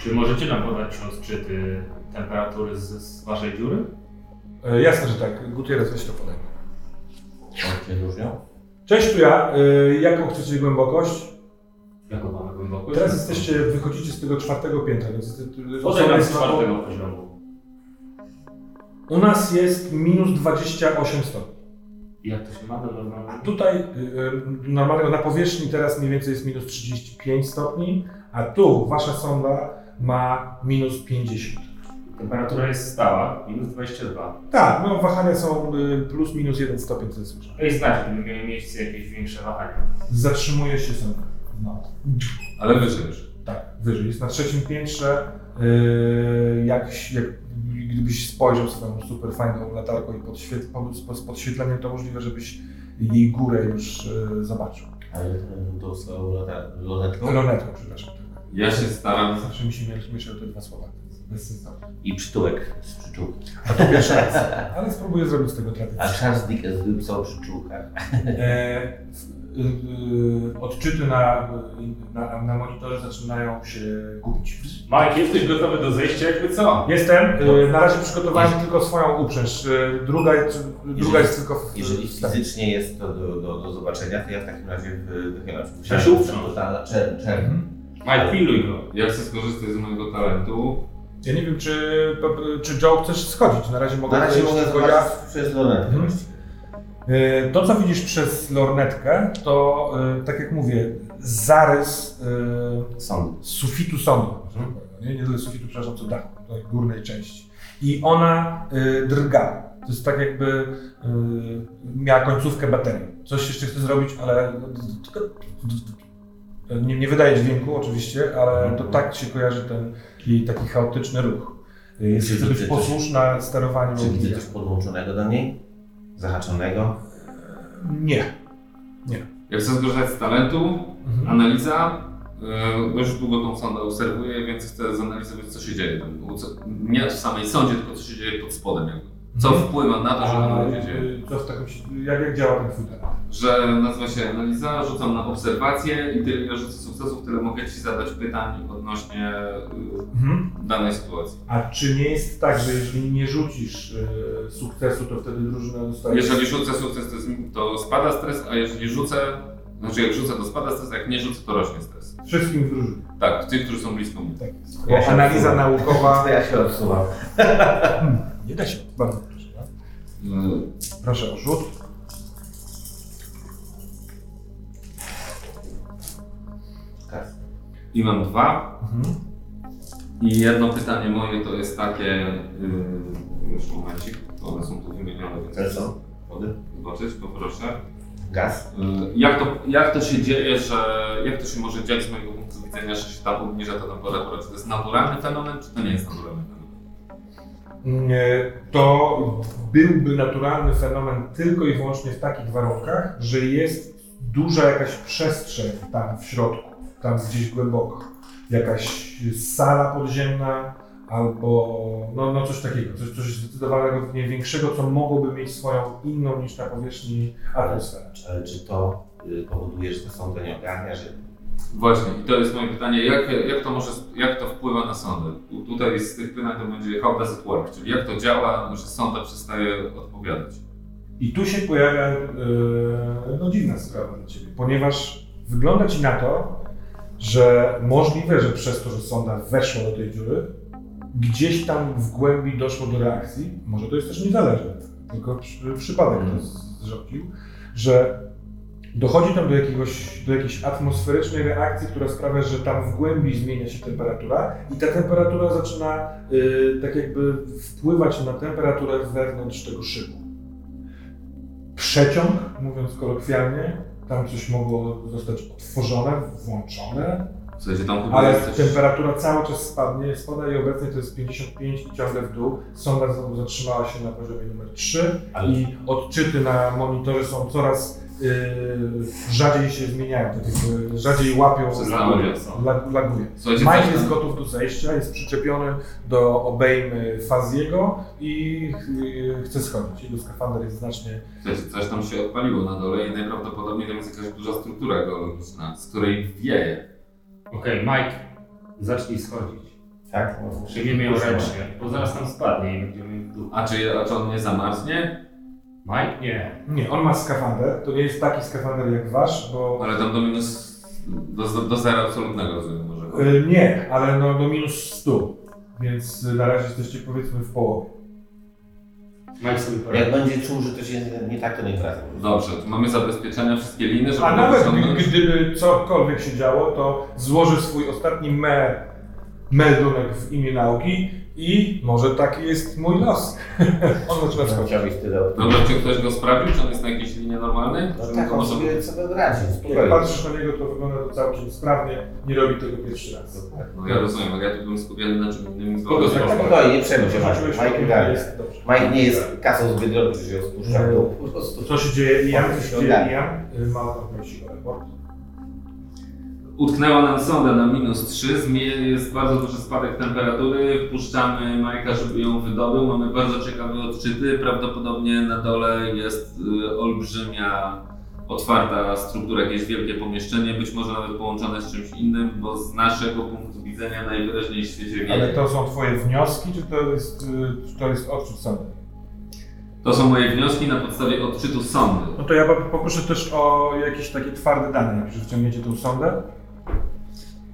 Czy możecie nam podać odczyty temperatury z, z waszej dziury? E, jasne, że tak. Gutierrez, weź to podaj. Się różnią? Cześć, tu ja. E, jaką chcecie głębokość? Jaką mamy głębokość? Teraz jesteście, wychodzicie z tego czwartego piętra, więc ty- ty- Podaj nam jest z czwartego poziomu. U nas jest minus 28 stopni. Jak to się ma do normalnego? Tutaj y, y, normalnego na powierzchni teraz mniej więcej jest minus 35 stopni, a tu wasza sonda ma minus 50. Temperatura jest stała, minus 22. Tak, no wahania są y, plus minus 1 stopień Celsjusza. To jest znacznie, że miały miejsce jakieś większe wahania. Zatrzymuje się sonda. No. Ale wyżej już. Tak, wyżej. Jest na trzecim piętrze. y, Jak, jak gdybyś spojrzał swoją super fajną latarką i podświet, po- z podświetleniem, to możliwe, żebyś jej górę już y, zobaczył. Ale to są lunetką Lonetką, przepraszam. Ja się staram, Zawsze mi się mieszały te dwa słowa. Bez sensu. i przytułek z przyczółki. A to pierwszy raz. Ale spróbuję zrobić z tego A tradycję. Charles Dickens wypisał przyczółkę. E, y, y, odczyty na, na, na monitorze zaczynają się gubić. Mike, jesteś gotowy do zejścia jakby co? Jestem. y, Na razie przygotowałem tylko swoją uprzęż. Y, Druga, druga jest tylko w Jeżeli fizycznie jest to do, do, do zobaczenia, to ja w takim razie wy- wychylam się. Ja się uprzę. Totalna czer, czer. Mhm. Mike, pilnuj go. ja chcę skorzystać z mojego talentu. Ja nie wiem, czy, czy Joe chcesz schodzić. Na razie mogę Na razie mogę tylko zobaczyć przez lunetkę. Mhm. Y, To, co widzisz przez lornetkę, to y, tak jak mówię, zarys Sąd. z sufitu sądu. Nie, nie tyle sufitu, przepraszam, co dachu, tej górnej części. I ona drga. To jest tak jakby y, miała końcówkę baterii. Coś jeszcze chce zrobić, ale nie, nie wydaje dźwięku oczywiście, ale to tak się kojarzy ten jej taki chaotyczny ruch. Jest, Czy chce być widzę coś- posłuszna sterowaniu Czy widzę coś podłączonego do niej? Zahaczonego? Nie. Jak chcę skorzystać z talentu, Mhm. analiza, yy, dość długo tą sondę obserwuję, więc chcę zanalizować co się dzieje. tam. Nie w samej sądzie, tylko co się dzieje pod spodem. Jakby. Co Mhm. wpływa na to, że A dzieje. y, co w takim, jak, jak działa ten futer? Że nazywa się analiza, rzucam na obserwację i tyle ile rzucę sukcesów, tyle mogę Ci zadać pytań odnośnie Mhm. yy, danej sytuacji. A czy nie jest tak, że jeżeli nie rzucisz y, sukcesu, to wtedy drużyna dostaje... Jeżeli rzucę sukces, to, jest, to spada stres, a jeżeli rzucę, znaczy jak rzucę, to spada stres, a jak nie rzucę, to rośnie stres. Wszystkim w drużynie. Tak, tych, którzy są blisko mnie. Tak. Ja analiza naukowa... To ja się odsuwam. Nie da się. Bardzo proszę. Yy, Proszę o rzut. Kas. I mam dwa. Mhm. I jedno pytanie moje to jest takie, yy, już momencik, one są tu wymienione, więc To są wody? zobaczyć, poproszę. Gaz? Yy, jak, to, jak to się dzieje, że, jak to się może dziać z mojego punktu widzenia, że się tam obniża ta temperatura? Czy to jest naturalny fenomen, czy to nie jest naturalny fenomen? Nie, To byłby naturalny fenomen tylko i wyłącznie w takich warunkach, że jest duża jakaś przestrzeń tam w środku, tam gdzieś głęboko. Jakaś sala podziemna albo no, no coś takiego, coś, coś zdecydowanego, nie większego, co mogłoby mieć swoją inną niż na powierzchni atmosferę. Ale czy to y, powoduje, że ta sonda nie ogarnia, że Właśnie, i to jest moje pytanie, jak, jak, to może, jak to wpływa na? Tu- Tutaj z tych pytań to będzie how does it work, czyli jak to działa, że sonda przestaje odpowiadać. I tu się pojawia e, no, dziwna sprawa dla Ciebie, ponieważ wygląda Ci na to, że możliwe, że przez to, że sonda weszła do tej dziury, gdzieś tam w głębi doszło do reakcji, może to jest też niezależne, tylko przy, przypadek to zrobił, że dochodzi tam do, jakiegoś, do jakiejś atmosferycznej reakcji, która sprawia, że tam w głębi zmienia się temperatura i ta temperatura zaczyna y, tak jakby wpływać na temperaturę wewnątrz tego szybu przeciąg, mówiąc kolokwialnie, tam coś mogło zostać otworzone, włączone, W sensie ale jest coś... temperatura cały czas spadnie, spada i obecnie to jest 55 i ciągle w dół. Sonda znowu zatrzymała się na poziomie numer 3 Ale- i odczyty na monitorze są coraz yy, rzadziej się zmieniają, tak jakby rzadziej łapią, laguje. Mike jest gotów do zejścia, jest przyczepiony do obejmy Faziego i yy, chce schodzić. Jego skafander jest znacznie Coś, coś tam się odpaliło na dole i najprawdopodobniej tam jest jakaś duża struktura geologiczna, z której wieje. Okej, Mike, zacznij schodzić. tak? Przyjmiemy ją ręcznie, bo zaraz tam spadnie i będziemy w dół. A czy, a czy on nie zamarznie? Mike? Nie. Nie, on ma skafander. To nie jest taki skafander jak wasz, bo. Ale tam do minus... do, do, do zera absolutnego rozumiem może. Y, nie, ale no do minus 100. Więc na razie jesteście powiedzmy w połowie. Mike sobie poradzi. Jak będzie czuł, że to się nie tak, to nie wraca. Dobrze, to mamy zabezpieczenia, wszystkie liny, żeby A nawet wyciągnąć. gdyby cokolwiek się działo, to złoży swój ostatni me, meldunek w imię nauki i może taki jest mój los. on zaczyna. Chciałbyś tyle od... Dobra, czy ktoś go sprawdził, czy on jest na jakiejś linie normalnej? No Żeby tak, on sobie sobie radzi, Jak patrzysz na niego, to wygląda to całkiem sprawnie. Nie robi tego pierwszy raz. No ja rozumiem, ale ja tu byłem skupiony na czym innym. Kogo tak- że- Spokojnie, nie przejmuj się, Mike. Mike. Mike nie jest kasą zbyt drogi, że się spuszcza w dół. Po prostu. Co się dzieje, Co się dzieje? Y, Malcolm prosi o raport. Utknęła nam sonda na minus 3, zmie- jest bardzo duży spadek temperatury, wpuszczamy Majka, żeby ją wydobył, mamy bardzo ciekawe odczyty, prawdopodobnie na dole jest y, olbrzymia, otwarta struktura, jakieś wielkie pomieszczenie, być może nawet połączone z czymś innym, bo z naszego punktu widzenia najwyraźniej w świecie Ale to są twoje wnioski, czy to jest, y, czy to jest odczyt sądu? To są moje wnioski na podstawie odczytu sondy. No to ja poproszę też o jakieś takie twarde dane, jak już wciągniecie tą sondę.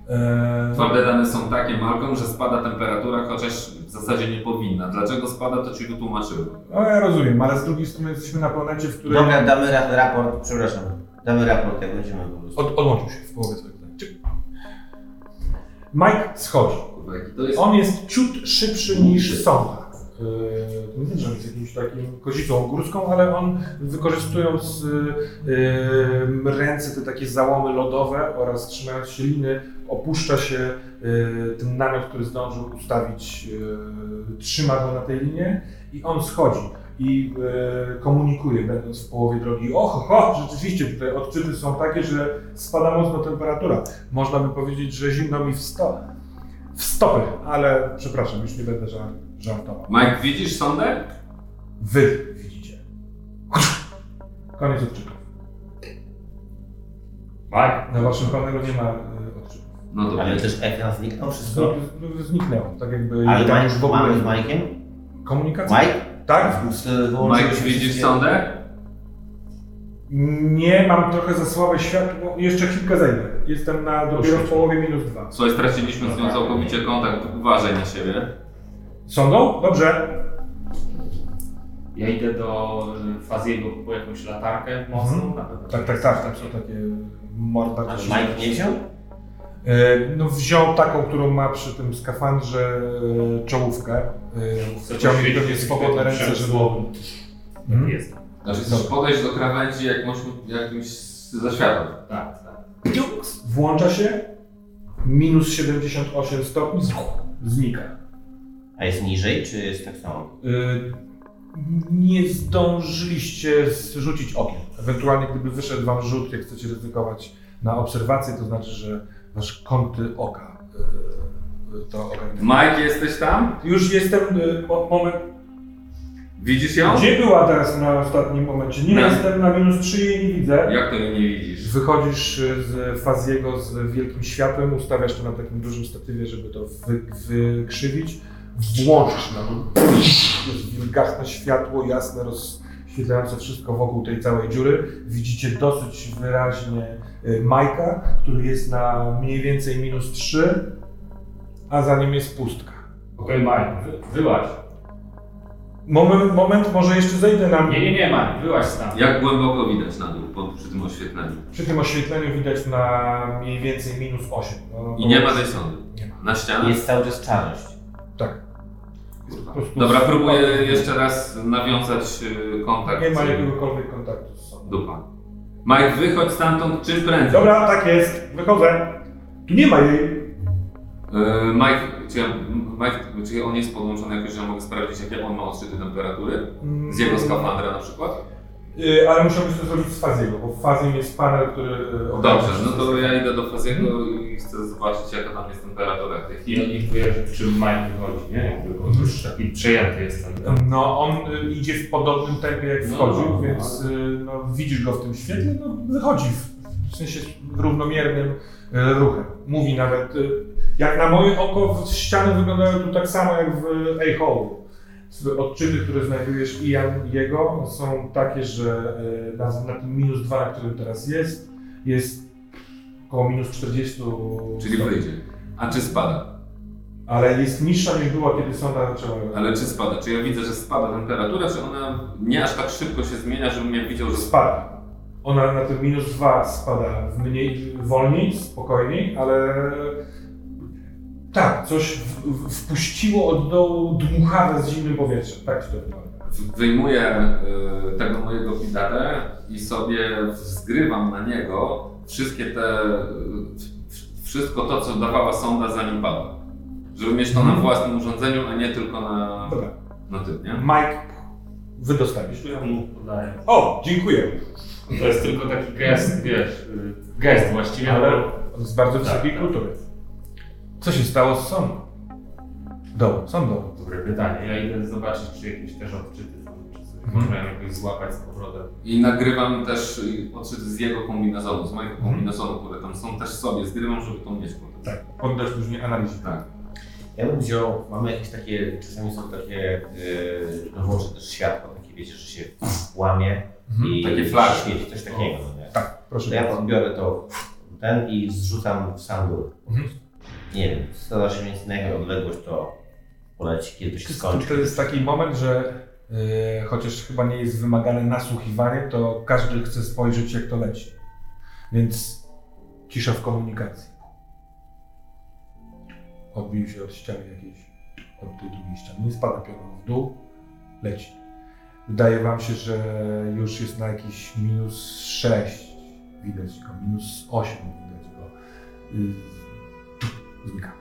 Eee, Twarde dane są takie, Malcolm, że spada temperatura, chociaż w zasadzie nie powinna. Dlaczego spada, to Ci wytłumaczyłem. No ja rozumiem, ale z drugiej strony jesteśmy na planecie, w której... Dobra, damy ra raport, przepraszam. Damy raport, jak będziemy po prostu. Od, odłączył się w połowie swojego. Mike schodzi. On jest ciut szybszy niż sonda. Yy, nie że jest jakimś takim kozicą górską, ale on wykorzystując yy, ręce, te takie załomy lodowe oraz trzymając się liny, opuszcza się yy, ten namiot, który zdążył ustawić, trzyma go na tej linie i on schodzi i komunikuje, będąc w połowie drogi. Och, ho, rzeczywiście tutaj odczyty są takie, że spada mocno temperatura. Można by powiedzieć, że zimno mi w, sto, w ale przepraszam, już nie będę żar, żartował. Mike, widzisz sondę? Wy widzicie. Koniec odczytów. Mike, Na waszym panelu nie ma y, odczytów. No dobra. Ale też ekran zniknął, wszystko. Znik- Zniknęło, tak jakby Ale tam Mike, już w ogóle mamy z Majkiem? komunikacja. Mike? Tak? Mike, widzisz sondę? Nie, mam trochę za słabe światło. Jeszcze chwilkę zejdę. Jestem na dopiero w połowie minus dwa. Słuchaj, straciliśmy z nią całkowicie kontakt. Uważaj na siebie. Sądą? Dobrze. ja idę do y, Faziego po jakąś latarkę mocną. Mhm. na pewno. Tak, tak, tak. Tam są takie morda. A Mike nie wziął? E, No wziął taką, którą ma przy tym skafandrze e, czołówkę. E, Chciał mieć pewnie swobodne ręce, żeby... Mhm. Jest. Znaczy chcesz podejść do krawędzi jakąś, jakimś zaświatą. Tak, tak. Włącza się, minus 78 stopni, znika. A jest niżej, czy jest tak samo? Y, Nie zdążyliście zrzucić okiem. Ewentualnie gdyby wyszedł wam rzut, jak chcecie ryzykować na obserwację, to znaczy, że wasz kąty oka y, to. Mike, jesteś tam? Już jestem, y, mo- moment, Widzisz ją? gdzie była teraz na ostatnim momencie? Nie Na- jestem na minus 3 i jej nie widzę. Jak to jej nie widzisz? Wychodzisz z Faziego z wielkim światłem, ustawiasz to na takim dużym statywie, żeby to wy, wykrzywić. Włączysz na to. Jest wilgachne światło, jasne, rozświetlające wszystko wokół tej całej dziury. Widzicie dosyć wyraźnie y, Majka, który jest na mniej więcej minus 3, a za nim jest pustka. Okej, Mike, wy, wyłaź. Moment, moment, może jeszcze zejdę na Nie, nie, nie, Mike, wyłaź stamtąd. Jak głęboko widać na dół po, przy tym oświetleniu? Przy tym oświetleniu widać na mniej więcej minus 8. No, I nie ma tej sondy. Nie ma. Na ścianach? Jest cały czas czarność. Kurwa. Dobra, próbuję jeszcze raz nawiązać y, kontakt. Nie ma jakiegokolwiek kontaktu z sobą. Dupa. Mike, wychodź stamtąd czym prędzej. Dobra, tak jest, wychodzę. Tu nie ma jej. Y, Mike, czy, ja, Mike, czy on jest podłączony jakoś, że ja mogę sprawdzić, jakie on ma odczyty temperatury? Z jego skafandra na przykład? Yy, ale musiałbyś to zrobić z Faziego, bo w Fazim jest panel, który... ogarnia Dobrze, no to ja idę do Faziego i chcę zobaczyć, jaka tam jest temperatura w tej I chwili. on nie wie, czym Mike wychodzi, nie? On już taki przejęty jest ten. No, on y, idzie w podobnym tempie jak No, wchodził, no, więc y, no, widzisz go w tym świetle, no wychodzi w, w sensie równomiernym y, ruchem. Mówi nawet, y, jak na moje oko, w- ściany wyglądają tu tak samo jak w A-Hole. Odczyty, które znajdujesz i Jan i jego są takie, że y, na, na tym minus 2, na którym teraz jest, jest około minus 40 Czyli wyjdzie. A czy spada? Ale jest niższa niż była, kiedy sonda zaczęła. Ale czy spada? Czy ja widzę, że spada temperatura, czy ona nie aż tak szybko się zmienia, żebym ja widział, że Spada. Ona na tym minus 2 spada w mniej, wolniej, spokojniej, ale tak, coś w, wpuściło od dołu dmuchawe z zimnym powietrzem. Tak ci to wygląda. wyjmuję y, tego mojego pidatę i sobie zgrywam na niego wszystkie te, wszystko to, co dawała sonda zanim padła. Żeby mieć to na Mhm. własnym urządzeniu, a nie tylko na, Dobra. na tym, nie? Mike, wydostawisz. Ja mu podaję. O, dziękuję. To jest tylko taki gest, wiesz, y, gest właściwie, Ale jest bardzo wysokiej Tak, tak. kultury. Co się stało z sondą? Dołu, sondą. dobre pytanie. Ja idę zobaczyć, czy jakieś też odczyty są, czy coś Mhm. można ją jakoś złapać z powrotem. I nagrywam też odczyty z jego kombinezonu, z mojego Mhm. kombinezonu, które tam są, też sobie zgrywam, żeby to mieć potem. Tak, poddasz później analizie. Tak. Ja bym wziął, mamy jakieś takie, czasami są takie, yy, no włączę też światło, takie wiecie, że się łamie i Takie flash. świeci, coś takiego. no nie? Tak, proszę To ja podbiorę to ten i zrzucam w sam dół. Mhm. Nie wiem, 180 na jaką odległość to poleci, kiedy to się skończy. To jest taki moment, że yy, chociaż chyba nie jest wymagane nasłuchiwanie, to każdy chce spojrzeć, jak to leci. Więc cisza w komunikacji. Odbił się od ściany jakiejś. od tej drugiej ściany. Nie spada pionowo w dół, leci. Wydaje Wam się, że już jest na jakiś minus 6, widać go, minus 8 widać go. Yy, znika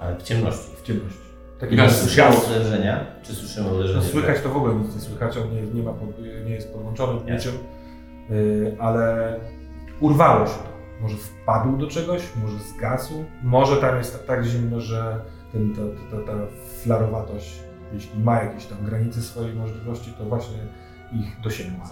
Ale w ciemności. w ciemności. Taki Widać, masz Słyszymy gaz. uderzenia? Czy słyszymy uderzenia? No, słychać to w ogóle nic nie słychać, on nie, nie, ma, pod- nie jest podłączony Nie. niczym, yy, ale urwało się to. Może wpadł do czegoś, może zgasł, może tam jest tak zimno, że ten, ta, ta, ta, ta flarowatość, jeśli ma jakieś tam granice swojej możliwości, to właśnie ich dosięgła. Y,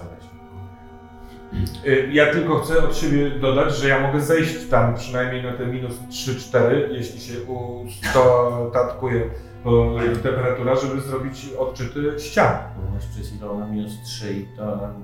Ja tylko chcę od siebie dodać, że ja mogę zejść tam przynajmniej na te minus 3-4, jeśli się ustatkuje po temperatura, żeby zrobić odczyty ścian. Przed chwilą na minus 3 i to nam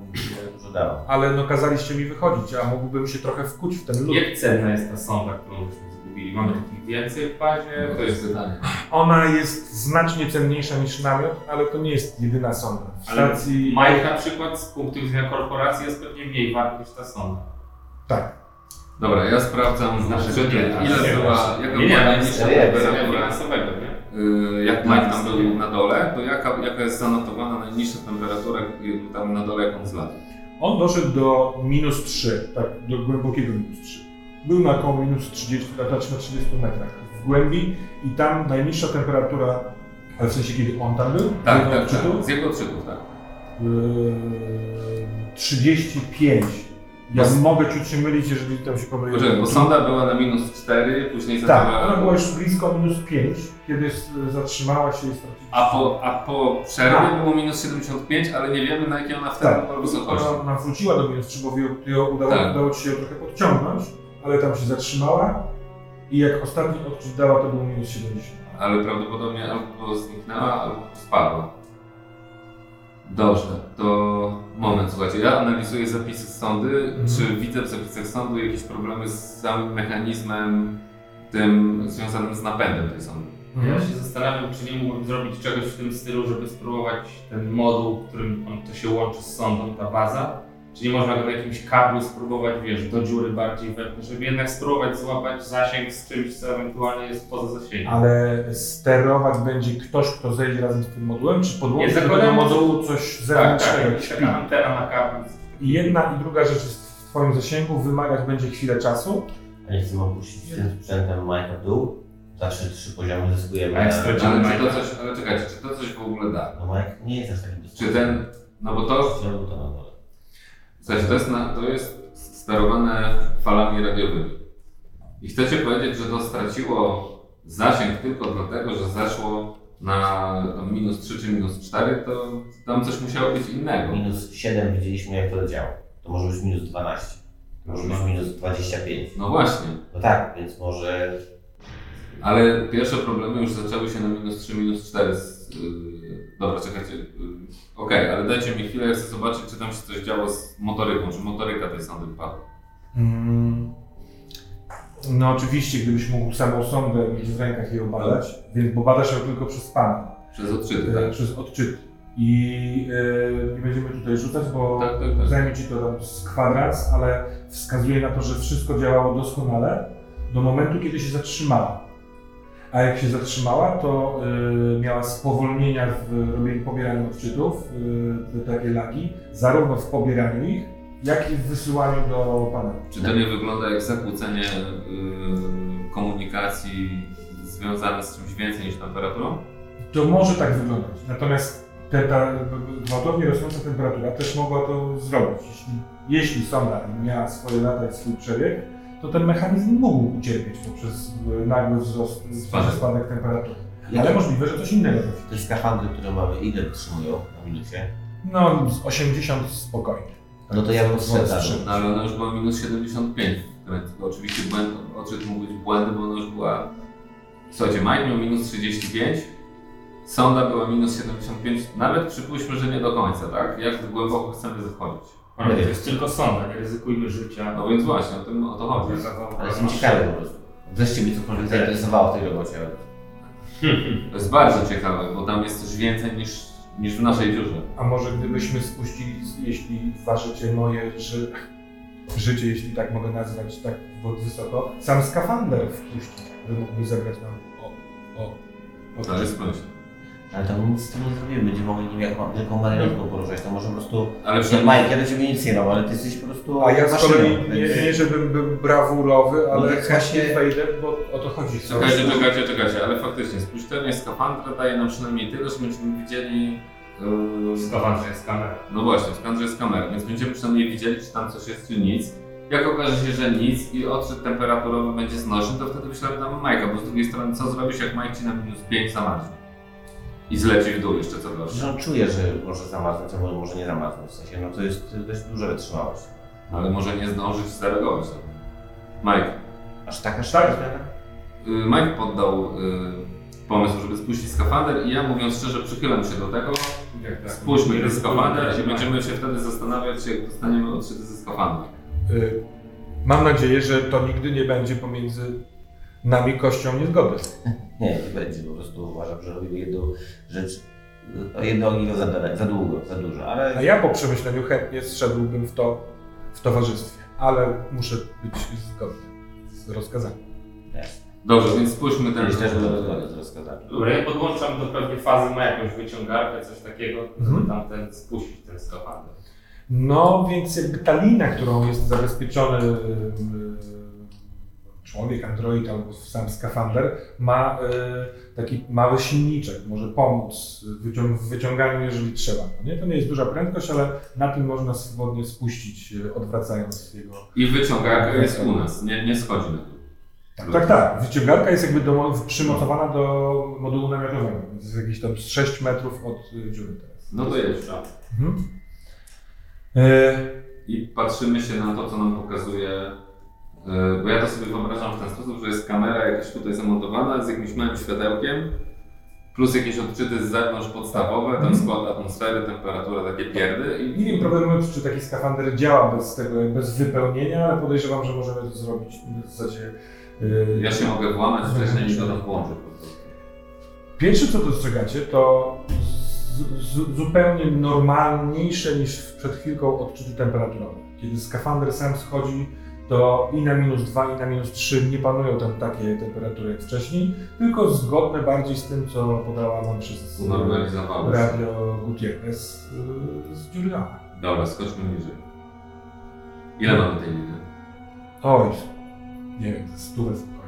dużo dało. Ale no kazaliście mi wychodzić, a mógłbym się trochę wkuć w ten lód. Jak cenna jest ta sonda, którą żeśmy Mamy takich więcej w bazie? To jest pytanie. Ona jest znacznie cenniejsza niż namiot, ale to nie jest jedyna sonda. W Ale stacji... Mike na przykład z punktu widzenia korporacji jest pewnie mniej wart niż ta sonda. Tak. Dobra, ja sprawdzam Z naszego odczyty, nie, ile nie, była, nie, jaka nie, była najniższa temperatura. finansowego, nie? Y, Jak Mike tam był na dole, to jaka, jaka jest zanotowana najniższa temperatura y, tam na dole, jak on zlazł? On doszedł do minus 3, tak, do głębokiego minus 3. Był na około minus 30, znaczy na 30 metrach w głębi i tam najniższa temperatura, ale w sensie kiedy on tam był? Tak, tak, odczytu? tak. Z jego odczytów, tak. Yy, 35. Ja No. mogę ciut się mylić, jeżeli tam się pomyliłem. Poczekaj, bo sonda była na minus 4, później Tak, zaczęła... ona była już blisko minus 5, kiedy zatrzymała się i straciła. A po, a po przerwie A. było minus 75, ale nie wiemy na jakiej ona wtedy Tak, była wysokości. ona, ona wróciła do minus 3, bo ją- ją udało, Tak. udało ci się trochę podciągnąć, ale tam się zatrzymała i jak ostatni odczyt dała, to było minus 70. Ale prawdopodobnie albo zniknęła, albo spadła. Dobrze, to moment, słuchajcie, ja analizuję zapisy sądy. Mhm. Czy widzę w zapisach sądu jakieś problemy z samym mechanizmem tym związanym z napędem tej sądy? Ja się zastanawiam, czy nie mógłbym zrobić czegoś w tym stylu, żeby spróbować ten moduł, którym on to się łączy z sondą, ta baza. Czy nie można go na jakimś kablu spróbować, wiesz, do dziury bardziej wepchnąć, żeby jednak spróbować złapać zasięg z czymś, co ewentualnie jest poza zasięgiem. Ale sterować będzie ktoś, kto zejdzie razem z tym modułem, czy podłączy Nie, do tego zakładam, modułu coś Tak, zewnętrznego, tak, taka pin. antena na kablu. I jedna i druga rzecz jest w Twoim zasięgu, wymagać będzie chwilę czasu. A nie chcemy opuścić tym sprzętem Mike'a w dół? Zawsze trzy poziomy zyskujemy. A jak stracimy Ale czy Majka? to coś, ale czekajcie, czy to coś w ogóle da? No Mike nie jest aż taki Czy ten, no bo to, Wziął to na dole. Słuchajcie, to jest, na, to jest sterowane falami radiowymi. I chcecie powiedzieć, że to straciło zasięg tylko dlatego, że zeszło na minus 3 czy minus 4, to tam coś musiało być innego. Minus 7 widzieliśmy jak to leciało. To może być minus 12. To może być minus 25. No właśnie, No tak, więc może ale pierwsze problemy już zaczęły się na minus 3, minus 4. Z, yy, dobra, czekajcie. Yy, Okej, ale dajcie mi chwilę, ja chcę zobaczyć, czy tam się coś działo z motoryką, czy motoryka tej sondy wypadła. Mm. No oczywiście, gdybyś mógł samą sondę mieć w rękach i ją badać, więc, bo badasz ją tylko przez pana, Przez odczyty, e, tak? przez odczyt. I e, nie będziemy tutaj rzucać, bo Tak, tak, tak. zajmie Ci to tam z kwadrans, ale wskazuje na to, że wszystko działało doskonale do momentu, kiedy się zatrzymała. A jak się zatrzymała, to y, miała spowolnienia w robieniu, pobieraniu odczytów, y, te takie lagi, zarówno w pobieraniu ich, jak i w wysyłaniu do panelu. Czy to nie wygląda jak zakłócenie yy, komunikacji związane z czymś więcej niż temperaturą? To może tak wyglądać. Natomiast te, ta gwałtownie rosnąca temperatura też mogła to zrobić. Jeśli, jeśli sonda miała swoje lata i swój przebieg, to ten mechanizm mógł ucierpieć poprzez y, nagły wzrost, Spadek. spadek temperatury. Ale możliwe, że coś innego. te skafandry, które mamy, ile wytrzymują na minusie? No, z 80 spokojnie. No to ja bym dół. No ale ona już była minus 75. To Oczywiście błęd, odczyt mógł być błędny, bo ona już była... Słuchajcie, Mike miał minus 35, sonda była minus 75, nawet przypuśćmy, że nie do końca, tak? Jak głęboko chcemy zachodzić. Ale to jest tylko sonda, nie ryzykujmy życia. No więc właśnie, o, tym, o to chodzi. Ale jestem ciekawy po prostu. Wreszcie mnie cokolwiek zainteresowało w tej robocie. To jest bardzo ciekawe, bo tam jest coś więcej niż, niż w naszej dziurze. A może gdybyśmy spuścili, jeśli ważycie moje ży, życie, jeśli tak mogę nazwać, tak wysoko, sam skafander wpuścić, by mógłby zagrać nam o, o, To jest. Ale to my nic z tym nie zrobimy, będziemy mogli nim jak wielką marionetką poruszać, to może po prostu... Ale Nie, przynajmniej Mike, ja do ciebie nic nie robię, ale ty jesteś po prostu A ja z kolei nie, nie żebym był brawurowy, ale No, właśnie właśnie- wejdę, bo o to chodzi. Czekajcie, czekajcie, czekajcie, ale faktycznie spuszczenie skafandra daje nam przynajmniej tyle, że będziemy widzieli... Yy, W skafandrze jest kamera. no właśnie, w skafandrze jest kamera, więc będziemy przynajmniej widzieli, czy tam coś jest, czy nic. Jak okaże się, że nic i odczyt temperaturowy będzie znośny, to wtedy wyślemy nam Majka, bo z drugiej strony co zrobisz, jak Mike ci na minus 5 zamarznie? I zleci w dół jeszcze co gorsze. Że on czuje, że może zamarznąć, albo może nie zamarznąć, w sensie, no to jest dość duża wytrzymałość. Ale może nie zdążyć zareagować. Mike. Aż tak, aż Tak. Y, Mike poddał y, pomysł, żeby spuścić skafander i ja mówiąc szczerze przychylam się do tego. Jak tak? Spuśćmy ten skafander i Będzie będziemy się wtedy zastanawiać, jak dostaniemy odszyty ze skafandra. Y, Mam nadzieję, że to nigdy nie będzie pomiędzy nami kością niezgody. Nie, nie będzie, po prostu uważam, że robimy jedną rzecz, no, jedno ogniwo za, za długo, za dużo, ale... A ja po przemyśleniu chętnie zszedłbym w to w towarzystwie, ale muszę być zgodny z rozkazami. Jasne. Dobrze, więc spójrzmy ten. Myślę, że to zgodnie z rozkazami. Dobra, ja podłączam do pewnej fazy, ma jakąś wyciągarkę, coś takiego, Mhm. żeby tam ten spuścić ten skafander. No więc jakby ta lina, którą jest zabezpieczony człowiek, android albo sam skafander, ma y, taki mały silniczek, może pomóc w wyciąganiu, jeżeli trzeba. No nie? To nie jest duża prędkość, ale na tym można swobodnie spuścić, y, odwracając jego I wyciągarka jest u nas, nie, nie schodzi na dół. Tak, tak, tak. Wyciągarka jest jakby do, przymocowana do modułu namiotowego, więc jest jakieś tam z 6 metrów od y, dziury teraz. No to jest. Mhm. E, I patrzymy się na to, co nam pokazuje. Y, Bo ja to sobie wyobrażam w ten sposób, że jest kamera jakaś tutaj zamontowana z jakimś małym światełkiem, plus jakieś odczyty z zewnątrz podstawowe, tam Mhm. skład atmosfery, temperatura, takie pierdy. I nie wiem, problemu jest, czy taki skafander działa bez tego, bez wypełnienia, ale podejrzewam, że możemy to zrobić w zasadzie. y, Ja się mogę włamać wcześniej i go tam prostu. Pierwsze, co dostrzegacie, to z, zupełnie normalniejsze niż przed chwilką odczyty temperaturowe. Kiedy skafander sam schodzi, to i na minus 2, i na minus 3 nie panują tam takie temperatury jak wcześniej, tylko zgodne bardziej z tym, co podała Wam przez się. Radio Gutierrez y, z Giuliana. Dobra, skoczmy niżej. Ile mamy tej liny? Oj, nie wiem, stówę spokojnie.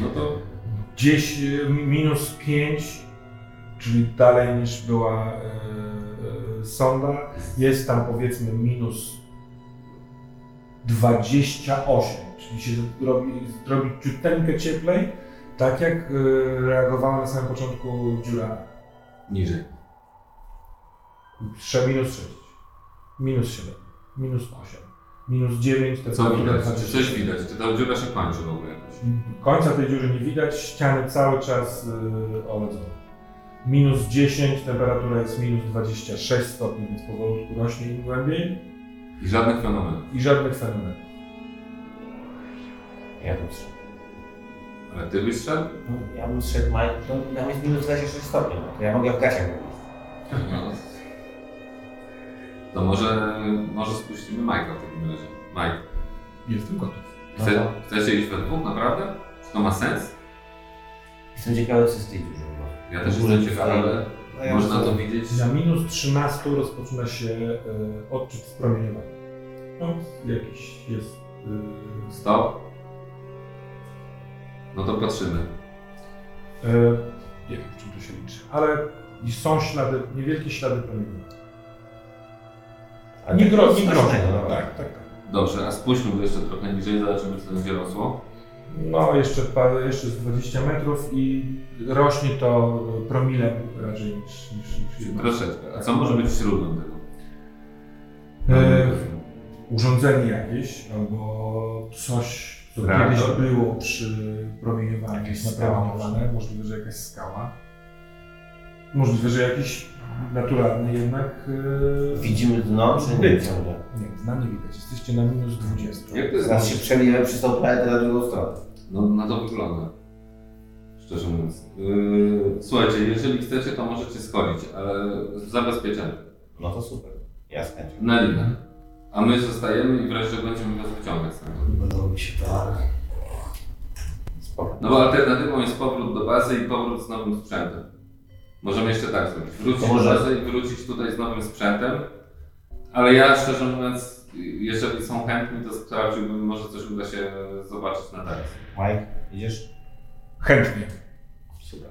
No to Gdzieś y, minus 5, czyli dalej niż była e, e, sonda, jest tam powiedzmy minus 28, czyli się robi, robi ciuteńkę cieplej, tak jak e, reagowała na samym początku dziura. niżej. Trze- Minus 6, minus 7, minus 8, minus 9, to Co widać? Czy 20. coś widać? Czy ta dziura się kończy w ogóle jakoś? Końca tej dziury nie widać, ściany cały czas yy, oledzone. Minus 10, temperatura jest minus 26 stopni, więc powolutku rośnie im głębiej I żadnych fenomenów. i żadnych fenomenów. Ja bym zszedł. Ale ty byś szedł? No, ja bym zszedł, Mike, to tam jest minus 26 stopni, no. to ja mogę w gaciach mówić. No. To może, może spuścimy Majka w takim razie. Mike, Jestem gotów. chce, No to- chcecie iść we dwóch naprawdę? Czy to ma sens? Jestem ciekawy, co z tej bo- Ja też jestem ciekawy, ale no ja można to widzieć. Na minus 13 rozpoczyna się yy, odczyt promieniowania. No, jakiś jest. Yy, Stop. No to patrzymy. yy, nie wiem, czym to się liczy, ale są ślady, niewielkie ślady promieniowania. Ale Nie tak nie groźne. no. Tak, tak, tak. Dobrze, a spójrzmy go jeszcze trochę niżej, zobaczymy co to będzie rosło. No, jeszcze, parę, jeszcze z 20 metrów i rośnie to promilem raczej niż, niż, niż. Troszeczkę. A co może być źródłem tego? E, urządzenie jakieś albo coś, co Reaktor. kiedyś było przy promieniowaniu, jest. Możliwe, że jakaś skała. Możliwe, że jakiś naturalny jednak. e, Widzimy dno, czy nie ciągle? Nie, dna nie widać. Jesteście na minus 20. Jak to jest? Zaraz się przebijemy przez tą planetę na drugą stronę. No na to wygląda. Szczerze mówiąc. Yy, słuchajcie, jeżeli chcecie, to możecie schodzić, ale z zabezpieczeniem. No to super. Ja z chęcią. Na linę. A my zostajemy i wreszcie będziemy was wyciągać stamtąd. Podoba mi się to. Spoko. No bo alternatywą jest powrót do bazy i powrót z nowym sprzętem. Możemy jeszcze tak zrobić. Wrócić To do może- bazy i wrócić tutaj z nowym sprzętem. Ale ja szczerze mówiąc, jeżeli są chętni, to sprawdziłbym, może coś uda się zobaczyć na teraz. Mike, idziesz? Chętnie. Super.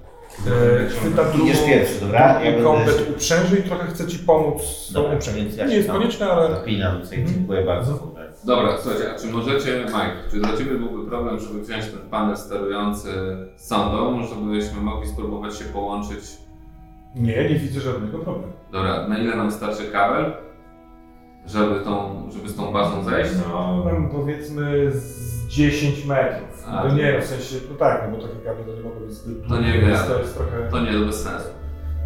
E, Chwyta drugą, Idziesz pierwszy, dobra? Ja będę uprzęży i trochę chcę Ci pomóc z tą uprzężą. ja Nie się jest tam konieczne, ale Zapinam tutaj, dziękuję bardzo. Dobra, słuchajcie, a czy możecie, Mike, czy dla Ciebie byłby problem, żeby wziąć ten panel sterujący sondą, żebyśmy mogli spróbować się połączyć? nie, nie widzę żadnego problemu. Dobra, na ile nam starczy kabel, żeby, tą, żeby z tą bazą zejść? No, powiedzmy z 10 metrów. A, no to- nie, w sensie, no tak, no bo takie kable to nie mogą być zbyt To nie wiem. To jest trochę... To nie, to bez sensu.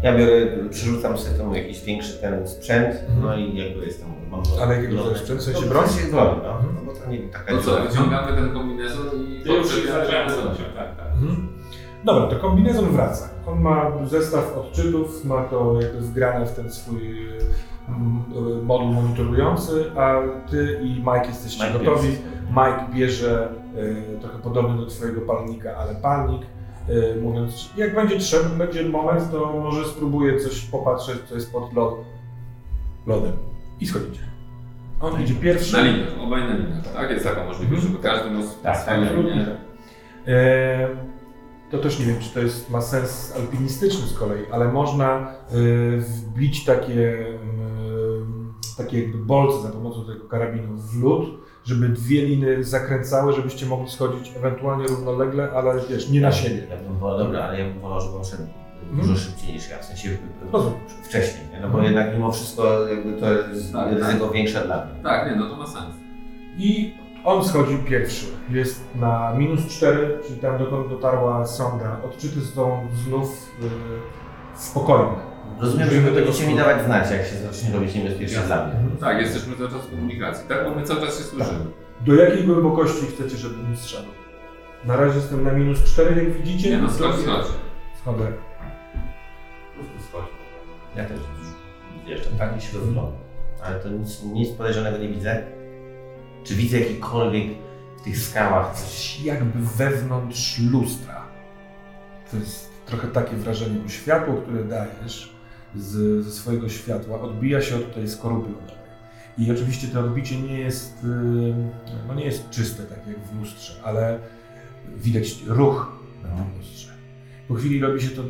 Ja biorę, przerzucam sobie tam jakiś większy ten sprzęt, no i jakby jestem... Mam Ale jakiego no, rodzaju sprzęt? W sensie no, broń? W sensie broń, no. no bo to nie taka To co, wyciągamy ten kombinezon i Ty już zrobić, tak, tak. Mhm. Dobra, to kombinezon wraca. On ma zestaw odczytów, ma to jakby wgrane w ten swój moduł monitorujący, a ty i Mike jesteście Mike gotowi. pierwszy. Mike bierze y, trochę podobny do twojego palnika, ale palnik, y, mówiąc, jak będzie trzeba, będzie moment, to może spróbuję coś popatrzeć, co jest pod lod, lodem. I schodzicie. On idzie pierwszy. Na liniach, obaj na liniach. Tak, jest taka możliwość, żeby każdy mógł Tak, swoją tak, linię. E, To też nie wiem, czy to jest, ma sens alpinistyczny z kolei, ale można e, wbić takie, takie jakby bolce za pomocą tego karabinu w lód, żeby dwie liny zakręcały, żebyście mogli schodzić ewentualnie równolegle, ale wiesz, nie na siebie. Ja bym wolał, dobra, ale ja bym wolał, żeby on szedł Mhm. dużo szybciej niż ja, w sensie Rozumiem. wcześniej, nie? no bo Mhm. jednak mimo wszystko jakby to jest Tak, ryzyko większe dla mnie. Tak, nie, no to ma sens. I on schodził pierwszy. Jest na minus 4, czyli tam dokąd dotarła sonda. Odczyty są znów y, spokojne. Rozumiem, że wy będziecie mi dawać znać, jak się zacznie robić niebezpiecznie dla mnie. Tak, jesteśmy cały czas w komunikacji, tak? Bo my cały czas się słyszymy. Do jakiej głębokości chcecie, żebym strzelał? Na razie jestem na minus 4, jak widzicie. Nie no, To- schodź, schodź. Schodzę. Po prostu schodź. Ja też jeszcze tak się rozglądam. Ale to nic, nic podejrzanego nie widzę. Czy widzę jakikolwiek w tych skałach coś? Coś jakby wewnątrz lustra. To jest trochę takie wrażenie, bo światło, które dajesz z, ze swojego światła odbija się od tej skorupy lodowej. I oczywiście to odbicie nie jest, y, no nie jest czyste, tak jak w lustrze, ale widać ruch na tym lustrze. Po chwili robi się to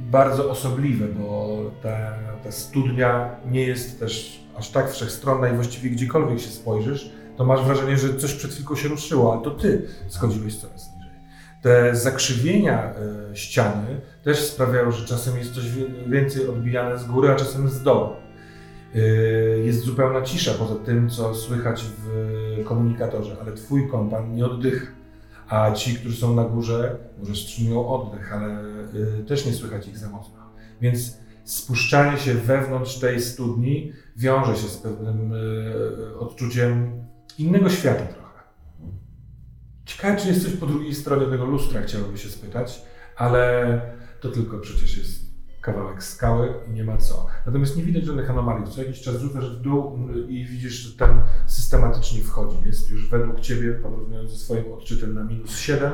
bardzo osobliwe, bo ta, ta studnia nie jest też aż tak wszechstronna i właściwie gdziekolwiek się spojrzysz, to masz wrażenie, że coś przed chwilką się ruszyło, ale to ty schodziłeś coraz niżej. Te zakrzywienia e, ściany też sprawiają, że czasem jest coś więcej odbijane z góry, a czasem z dołu. E, Jest zupełna cisza poza tym, co słychać w komunikatorze, ale twój kompan nie oddycha. A ci, którzy są na górze, może wstrzymują oddech, ale y, też nie słychać ich za mocno. Więc spuszczanie się wewnątrz tej studni wiąże się z pewnym y, odczuciem innego świata trochę. Ciekawe, czy jest coś po drugiej stronie tego lustra, chciałoby się spytać, ale to tylko przecież jest kawałek skały i nie ma co. Natomiast nie widać żadnych anomalii. Co jakiś czas rzucasz w dół y, i widzisz, że ten systematycznie wchodzi. Jest już według Ciebie, porównując ze swoim odczytem na minus 7.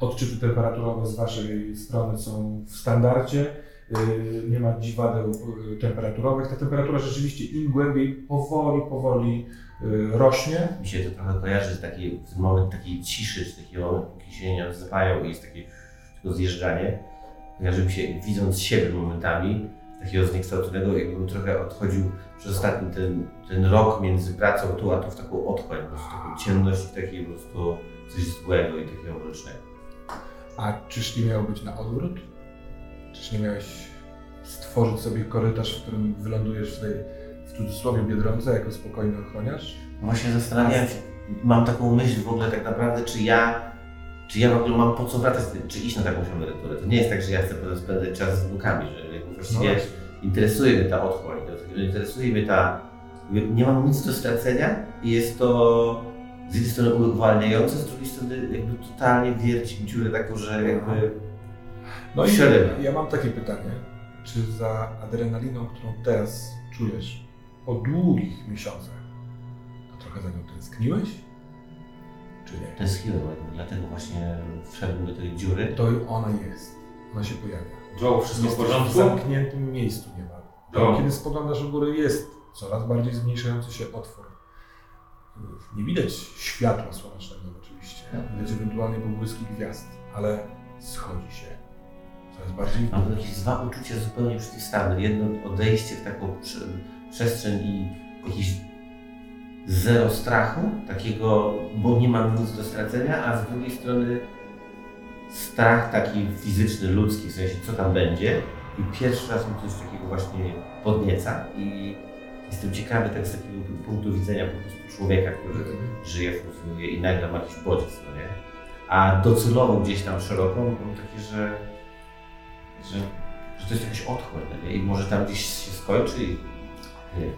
Odczyty temperaturowe z Waszej strony są w standardzie. Y, Nie ma dziwadeł y, temperaturowych. Ta temperatura rzeczywiście im głębiej, powoli, powoli y, rośnie. Mi się to trochę kojarzy z takiej, z moment takiej ciszy, z takiego momentu, póki się nie zapajał i jest takie tylko zjeżdżanie. Kojarzy mi się, widząc siebie momentami, takiego zniekształconego, jakbym trochę odchodził przez ostatni ten, ten rok między pracą tu, a tu w taką otchłań, po prostu taką ciemność i takie po prostu coś złego i takiego mrocznego. A czyż nie miało być na odwrót? Czyż nie miałeś stworzyć sobie korytarz, w którym wylądujesz w tej, w cudzysłowie, biedronce jako spokojny ochroniarz? Właśnie zastanawiam się, mam taką myśl w ogóle tak naprawdę, czy ja, czy ja w ogóle mam po co wracać, czy iść na taką emeryturę. To nie jest tak, że ja chcę spędzać czas z wnukami, że jakby właściwie właśnie. interesuje mnie ta otchłań, interesuje mnie ta, nie mam nic do stracenia i jest to z jednej strony uwalniające, z drugiej strony jakby totalnie wierci dziurę taką, że jakby No i ja mam takie pytanie. Czy za adrenaliną, którą teraz czujesz po długich miesiącach, to trochę za nią tęskniłeś? Czy nie? Tęskniłem, dlatego właśnie wszedłem do tej dziury. To ona jest. Ona się pojawia. Joe, wszystko w Jesteś w porządku? zamkniętym miejscu niemal. Joe. Kiedy spoglądasz w górę, jest coraz bardziej zmniejszający się otwór. Nie widać światła słonecznego oczywiście. Widać ewentualnie pobłyski gwiazd, ale schodzi się coraz bardziej Mam jakieś dwa uczucia zupełnie przeciwstawne. Jedno odejście w taką prze, przestrzeń i jakiś zero strachu, takiego, bo nie mam nic do stracenia, a z drugiej strony strach taki fizyczny, ludzki, w sensie co tam będzie. I pierwszy raz mi coś takiego właśnie podnieca i jestem ciekawy tak z takiego punktu widzenia po prostu człowieka, który żyje, funkcjonuje i nagle ma jakiś bodziec, no nie? A docelowo gdzieś tam szeroko mam takie, że, że, że to jest jakaś otchłań, no nie? I może tam gdzieś się skończy i.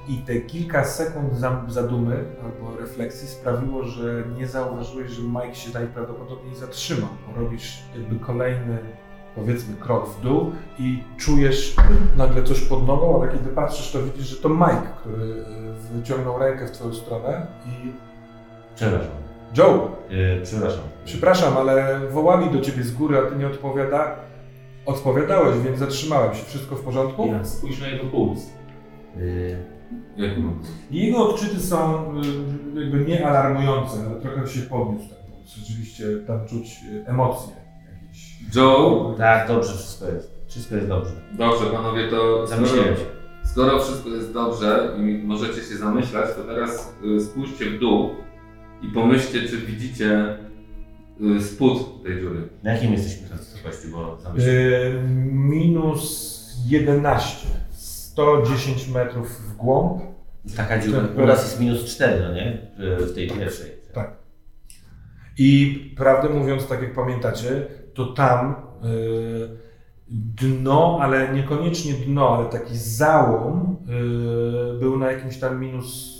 I te kilka sekund za- zadumy albo refleksji sprawiło, że nie zauważyłeś, że Mike się najprawdopodobniej zatrzymał. Bo robisz jakby kolejny, powiedzmy, krok w dół i czujesz nagle coś pod nogą, ale kiedy patrzysz, to widzisz, że to Mike, który y, wyciągnął rękę w twoją stronę i Przepraszam. Joe, Yy, przepraszam. przepraszam, ale wołali do ciebie z góry, a ty nie odpowiada... odpowiadałeś, więc zatrzymałem się. Wszystko w porządku? Ja spójrz na jego puls. Yy, Jak? Jego odczyty są y, jakby nie alarmujące, ale trochę się podniósł puls. Rzeczywiście tam czuć y, emocje jakieś. Joe, tak, dobrze wszystko jest. Wszystko jest dobrze. dobrze panowie, to skoro, skoro wszystko jest dobrze i możecie się zamyślać, to teraz y, spójrzcie w dół i pomyślcie, czy widzicie y, spód tej dziury. Na jakim jesteśmy teraz wysokości, bo zamyśliłem. Y, minus 11. 110 metrów w głąb. Taka dziura. U nas jest minus 4, no nie? W- tej pierwszej. Tak. I prawdę mówiąc, tak jak pamiętacie, to tam y, dno, ale niekoniecznie dno, ale taki załom y, był na jakimś tam minus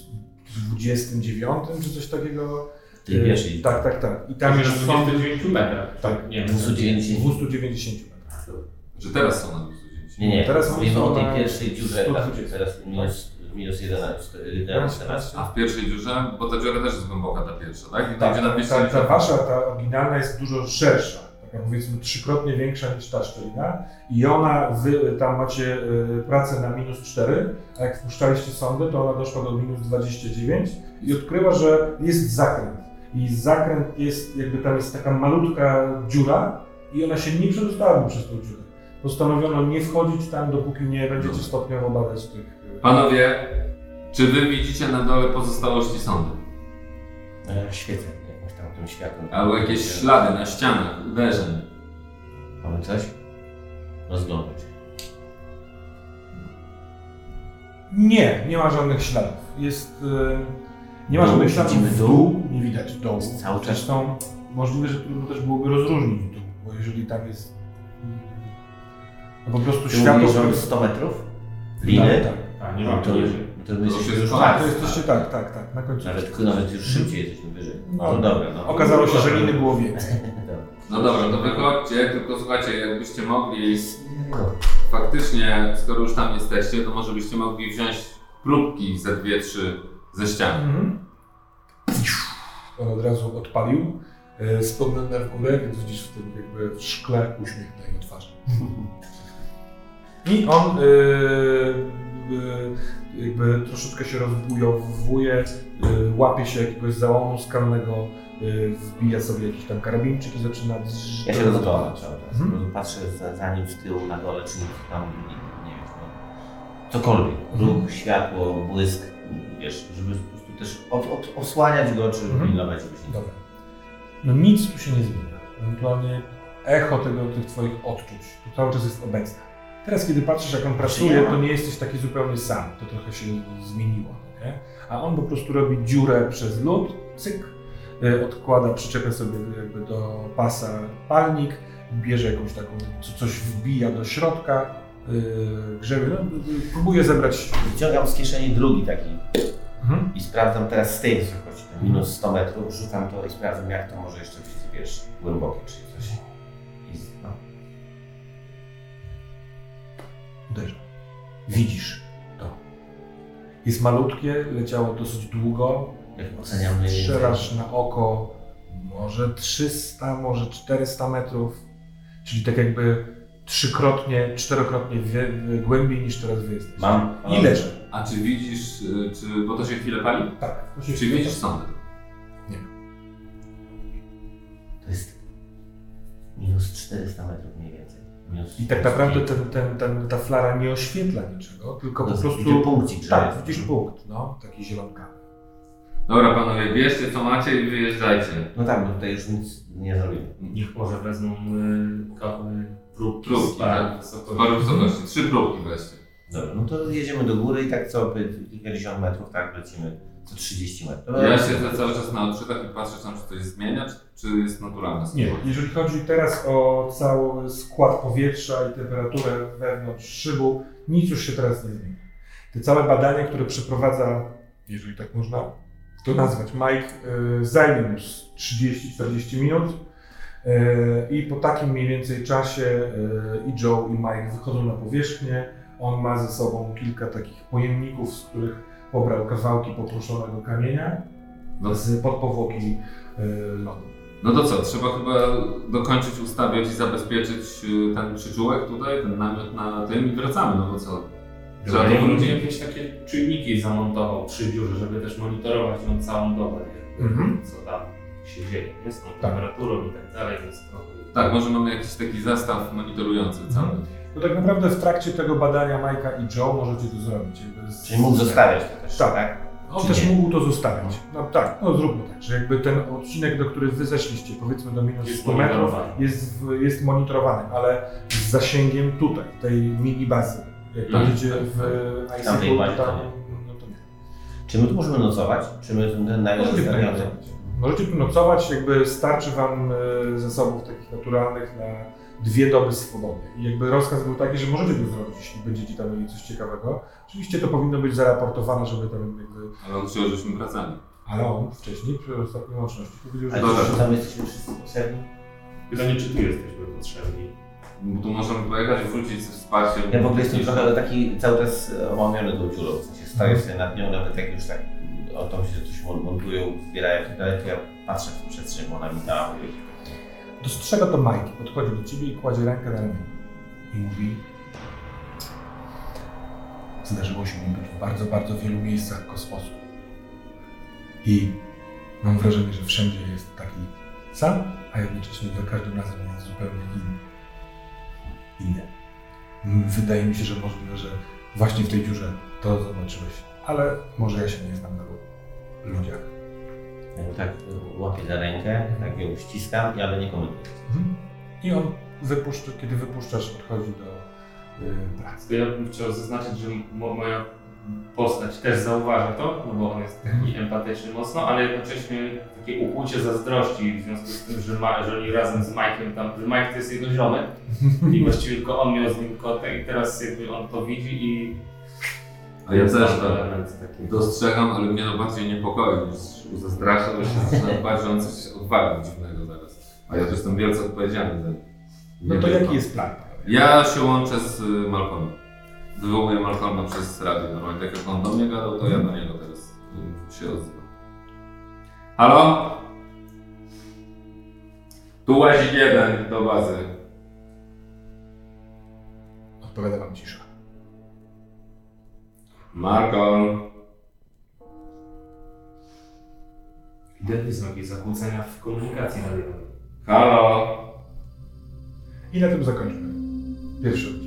29 czy coś takiego. W tej pierwszej. Y, tak, tak, tak. I tam już są 29 metrach. Tak. Nie wiem. 290. 290 metrów. Że teraz są na 210. Nie, nie, Teraz mówimy o tej pierwszej dziurze, tak, 120. teraz minus, minus 11, 11, 11. A w pierwszej dziurze, bo ta dziura też jest głęboka, ta pierwsza, tak? I Tak, na ta, 210. ta wasza, ta oryginalna jest dużo szersza, taka powiedzmy trzykrotnie większa niż ta szczelina i ona, wy tam macie y, pracę na minus 4, a jak wpuszczaliście sondę, to ona doszła do minus 29 i odkryła, że jest zakręt. I zakręt jest, jakby tam jest taka malutka dziura i ona się nie przedostała przez tą dziurę. Postanowiono nie wchodzić tam, dopóki nie będziecie stopniowo badać tych... y, Panowie, czy wy widzicie na dole pozostałości sądy? E, Świecę jakimś tam tym światłem. Albo jakieś ślady na ścianach, uderzeń? Mamy coś? Rozglądać. Nie, nie ma żadnych śladów. Jest. y, nie ma Dół, żadnych śladów widzimy w dół. dół, nie widać dołu. Jest cały czas- Zresztą możliwe, że trudno też byłoby rozróżnić dół, bo jeżeli tam jest. No po prostu Ty światło. mówisz, że które- mamy 100 metrów? Liny? Tak, tak. A, nie ma to, to to To się już. Tak, tak. to jesteście tak, tak, tak, na końcu. Nawet, nawet już szybciej jesteśmy wyżej. No. No, dobra, no. Okazało się, że liny było więcej. No dobra, to wychodźcie, tylko słuchajcie, jakbyście mogli No. faktycznie, skoro już tam jesteście, to może byście mogli wziąć próbki ze dwie, trzy ze ściany. Mhm. On od razu odpalił. Spogląda w górę, więc widzisz w tym jakby w szkle uśmiech na jego twarzy. I on e, e, jakby troszeczkę się rozbujowuje, e, łapie się jakiegoś załomu skalnego, wbija sobie jakiś tam karabinczyk i zaczyna... Ja się rozglądam cały czas. Prostu Patrzę za, za nim z tyłu na dole, czy nic tam nie, nie wiem, no, cokolwiek. Mhm. Ruch, światło, błysk, wiesz, żeby po prostu też od, od, osłaniać go, czy Mhm. pilnować, nie Dobra. No nic tu się nie zmienia. Ewentualnie echo tego, tych twoich odczuć to cały czas jest obecne. Teraz, kiedy patrzysz, jak on pracuje, to nie jesteś taki zupełnie sam. To trochę się zmieniło, nie? A on po prostu robi dziurę przez lód, cyk, y, odkłada, przyczepia sobie jakby do pasa palnik, bierze jakąś taką, co- coś wbija do środka, yy, grzebie, no, próbuje zebrać... Wyciągam z kieszeni drugi taki Mhm. i sprawdzam teraz z tej wysokości, minus 100 metrów, rzucam to i sprawdzam jak to może jeszcze być, wiesz, głębokie czy Uderza. Widzisz to. Jest malutkie, leciało dosyć długo, Jak oceniamy... Strzelasz na oko może 300, może 400 metrów, czyli tak jakby trzykrotnie, czterokrotnie wie, głębiej niż teraz wy jesteście. Mam. I leży. A czy widzisz, y, czy, bo to się chwilę pali? Tak. Czy widzisz sondę? To jest minus 400 metrów mniej więcej. I tak naprawdę ten, ten, ten, ta flara nie oświetla niczego, tylko To po prostu... punkcik, Tak, jest. widzisz punkt, no, taki zielonkawy. Dobra panowie, bierzcie co macie i wyjeżdżajcie. No tak, bo tutaj już nic nie zrobimy. Niech może wezmą y, ka- y, próbki, Próbki, tak. wysokości. Paru wysokości, trzy próbki weźcie. Dobra, no to jedziemy do góry i tak co kilkadziesiąt metrów, tak lecimy co 30 metrów. Ja siedzę cały czas na odczytach i patrzę, czy tam się coś zmienia, czy, czy jest naturalne. Nie, jeżeli chodzi teraz o cały skład powietrza i temperaturę wewnątrz szybu, nic już się teraz nie zmienia. Te całe badania, które przeprowadza, jeżeli tak można to nazwać, Mike, y, zajmie mu z 30-40 minut y, i po takim mniej więcej czasie i Joe i Mike wychodzą na powierzchnię. On ma ze sobą kilka takich pojemników, z których pobrał kawałki pokruszonego kamienia No, z podpowłoki y, lodu. no to co, trzeba chyba dokończyć ustawiać i zabezpieczyć y, ten przyczółek tutaj, ten namiot na tym i wracamy, no bo co? Trzeba to ludzie jakieś takie czujniki zamontował przy biurze, żeby też monitorować ją całą dobę? Mhm. co tam się dzieje, nie? z tą Tak. temperaturą i tak dalej, więc trochę... Tak, może mamy jakiś taki zestaw monitorujący cały. No tak naprawdę w trakcie tego badania Majka i Joe możecie to zrobić. Z- Czyli mógł zostawiać to też, Tak. tak? On Czy też nie? mógł to zostawić. No tak, no zróbmy tak, że jakby ten odcinek, do których wy zeszliście, powiedzmy do minus Jest 100 metrów, jest, w, jest monitorowany, ale z zasięgiem tutaj, tej mini bazy. Jak Tak, będziecie tak, w ICQ, tamtej bazie to to tam, nie. no to nie. Czy my tu możemy nocować? Czy my ten Możecie tu nocować. Możecie tu nocować, jakby starczy wam e, zasobów takich naturalnych na dwie doby swobody. I jakby rozkaz był taki, że możecie to zrobić, jeśli będziecie tam mieli coś ciekawego. Oczywiście to powinno być zaraportowane, żeby tam jakby... Ale on chciał, żebyśmy wracali. Ale on wcześniej, przy ostatniej łączności, powiedział, że... A Dobra. czy tam jesteśmy wszyscy potrzebni? Pytanie, czy tu jesteśmy potrzebni? Bo tu możemy pojechać, wrócić z wsparciem. Ja w ogóle jestem trochę taki cały czas omamiony tą dziurą. W sensie staję sobie nad nią, nawet jak już tak o tą się coś mon- montują, zbierają i tak dalej, to ja patrzę w tę przestrzeń, bo ona mi dała Dostrzega to Mike, podchodzi do ciebie i kładzie rękę na ramieniu. I mówi... Zdarzyło się mi być w bardzo, bardzo wielu miejscach kosmosu. I mam wrażenie, że wszędzie jest taki sam, a jednocześnie za każdym razem jest zupełnie inny. Inny. Wydaje mi się, że możliwe, że właśnie w tej dziurze to zobaczyłeś. Ale może ja się nie znam na ludziach. Ja tak łapię za rękę, tak ją ściskam, ale nie komentuję. Mhm. I on wypuszcza, kiedy wypuszczasz, odchodzi do y, pracy. To ja bym chciał zaznaczyć, że mo- moja postać też zauważa to, no bo on jest taki empatyczny mocno, ale jednocześnie takie ukłucie zazdrości w związku z tym, że, ma, że oni razem z Mike'em tam, że Mike to jest jego ziomek i właściwie tylko on miał z nim kotę i teraz jakby on to widzi i ja jest też taki. dostrzegam, ale mnie to bardziej niepokoi niż zastrasza, bo się zaczynam bać, że on coś odwali dziwnego zaraz. A ja tu jestem wielce odpowiedzialny za No to jaki jest plan? Ja się łączę z y, Malcolmem. Wywołuję Malcolma przez radio. Normalnie tak jak on do mnie gadał, to ja do niego teraz y, się odzywam. Halo? Tu łazik jeden do bazy. Odpowiada wam cisza. Malcolm. Ewidentnie są jakieś zakłócenia w komunikacji radiowej. Halo? I na tym zakończmy pierwszy odcinek.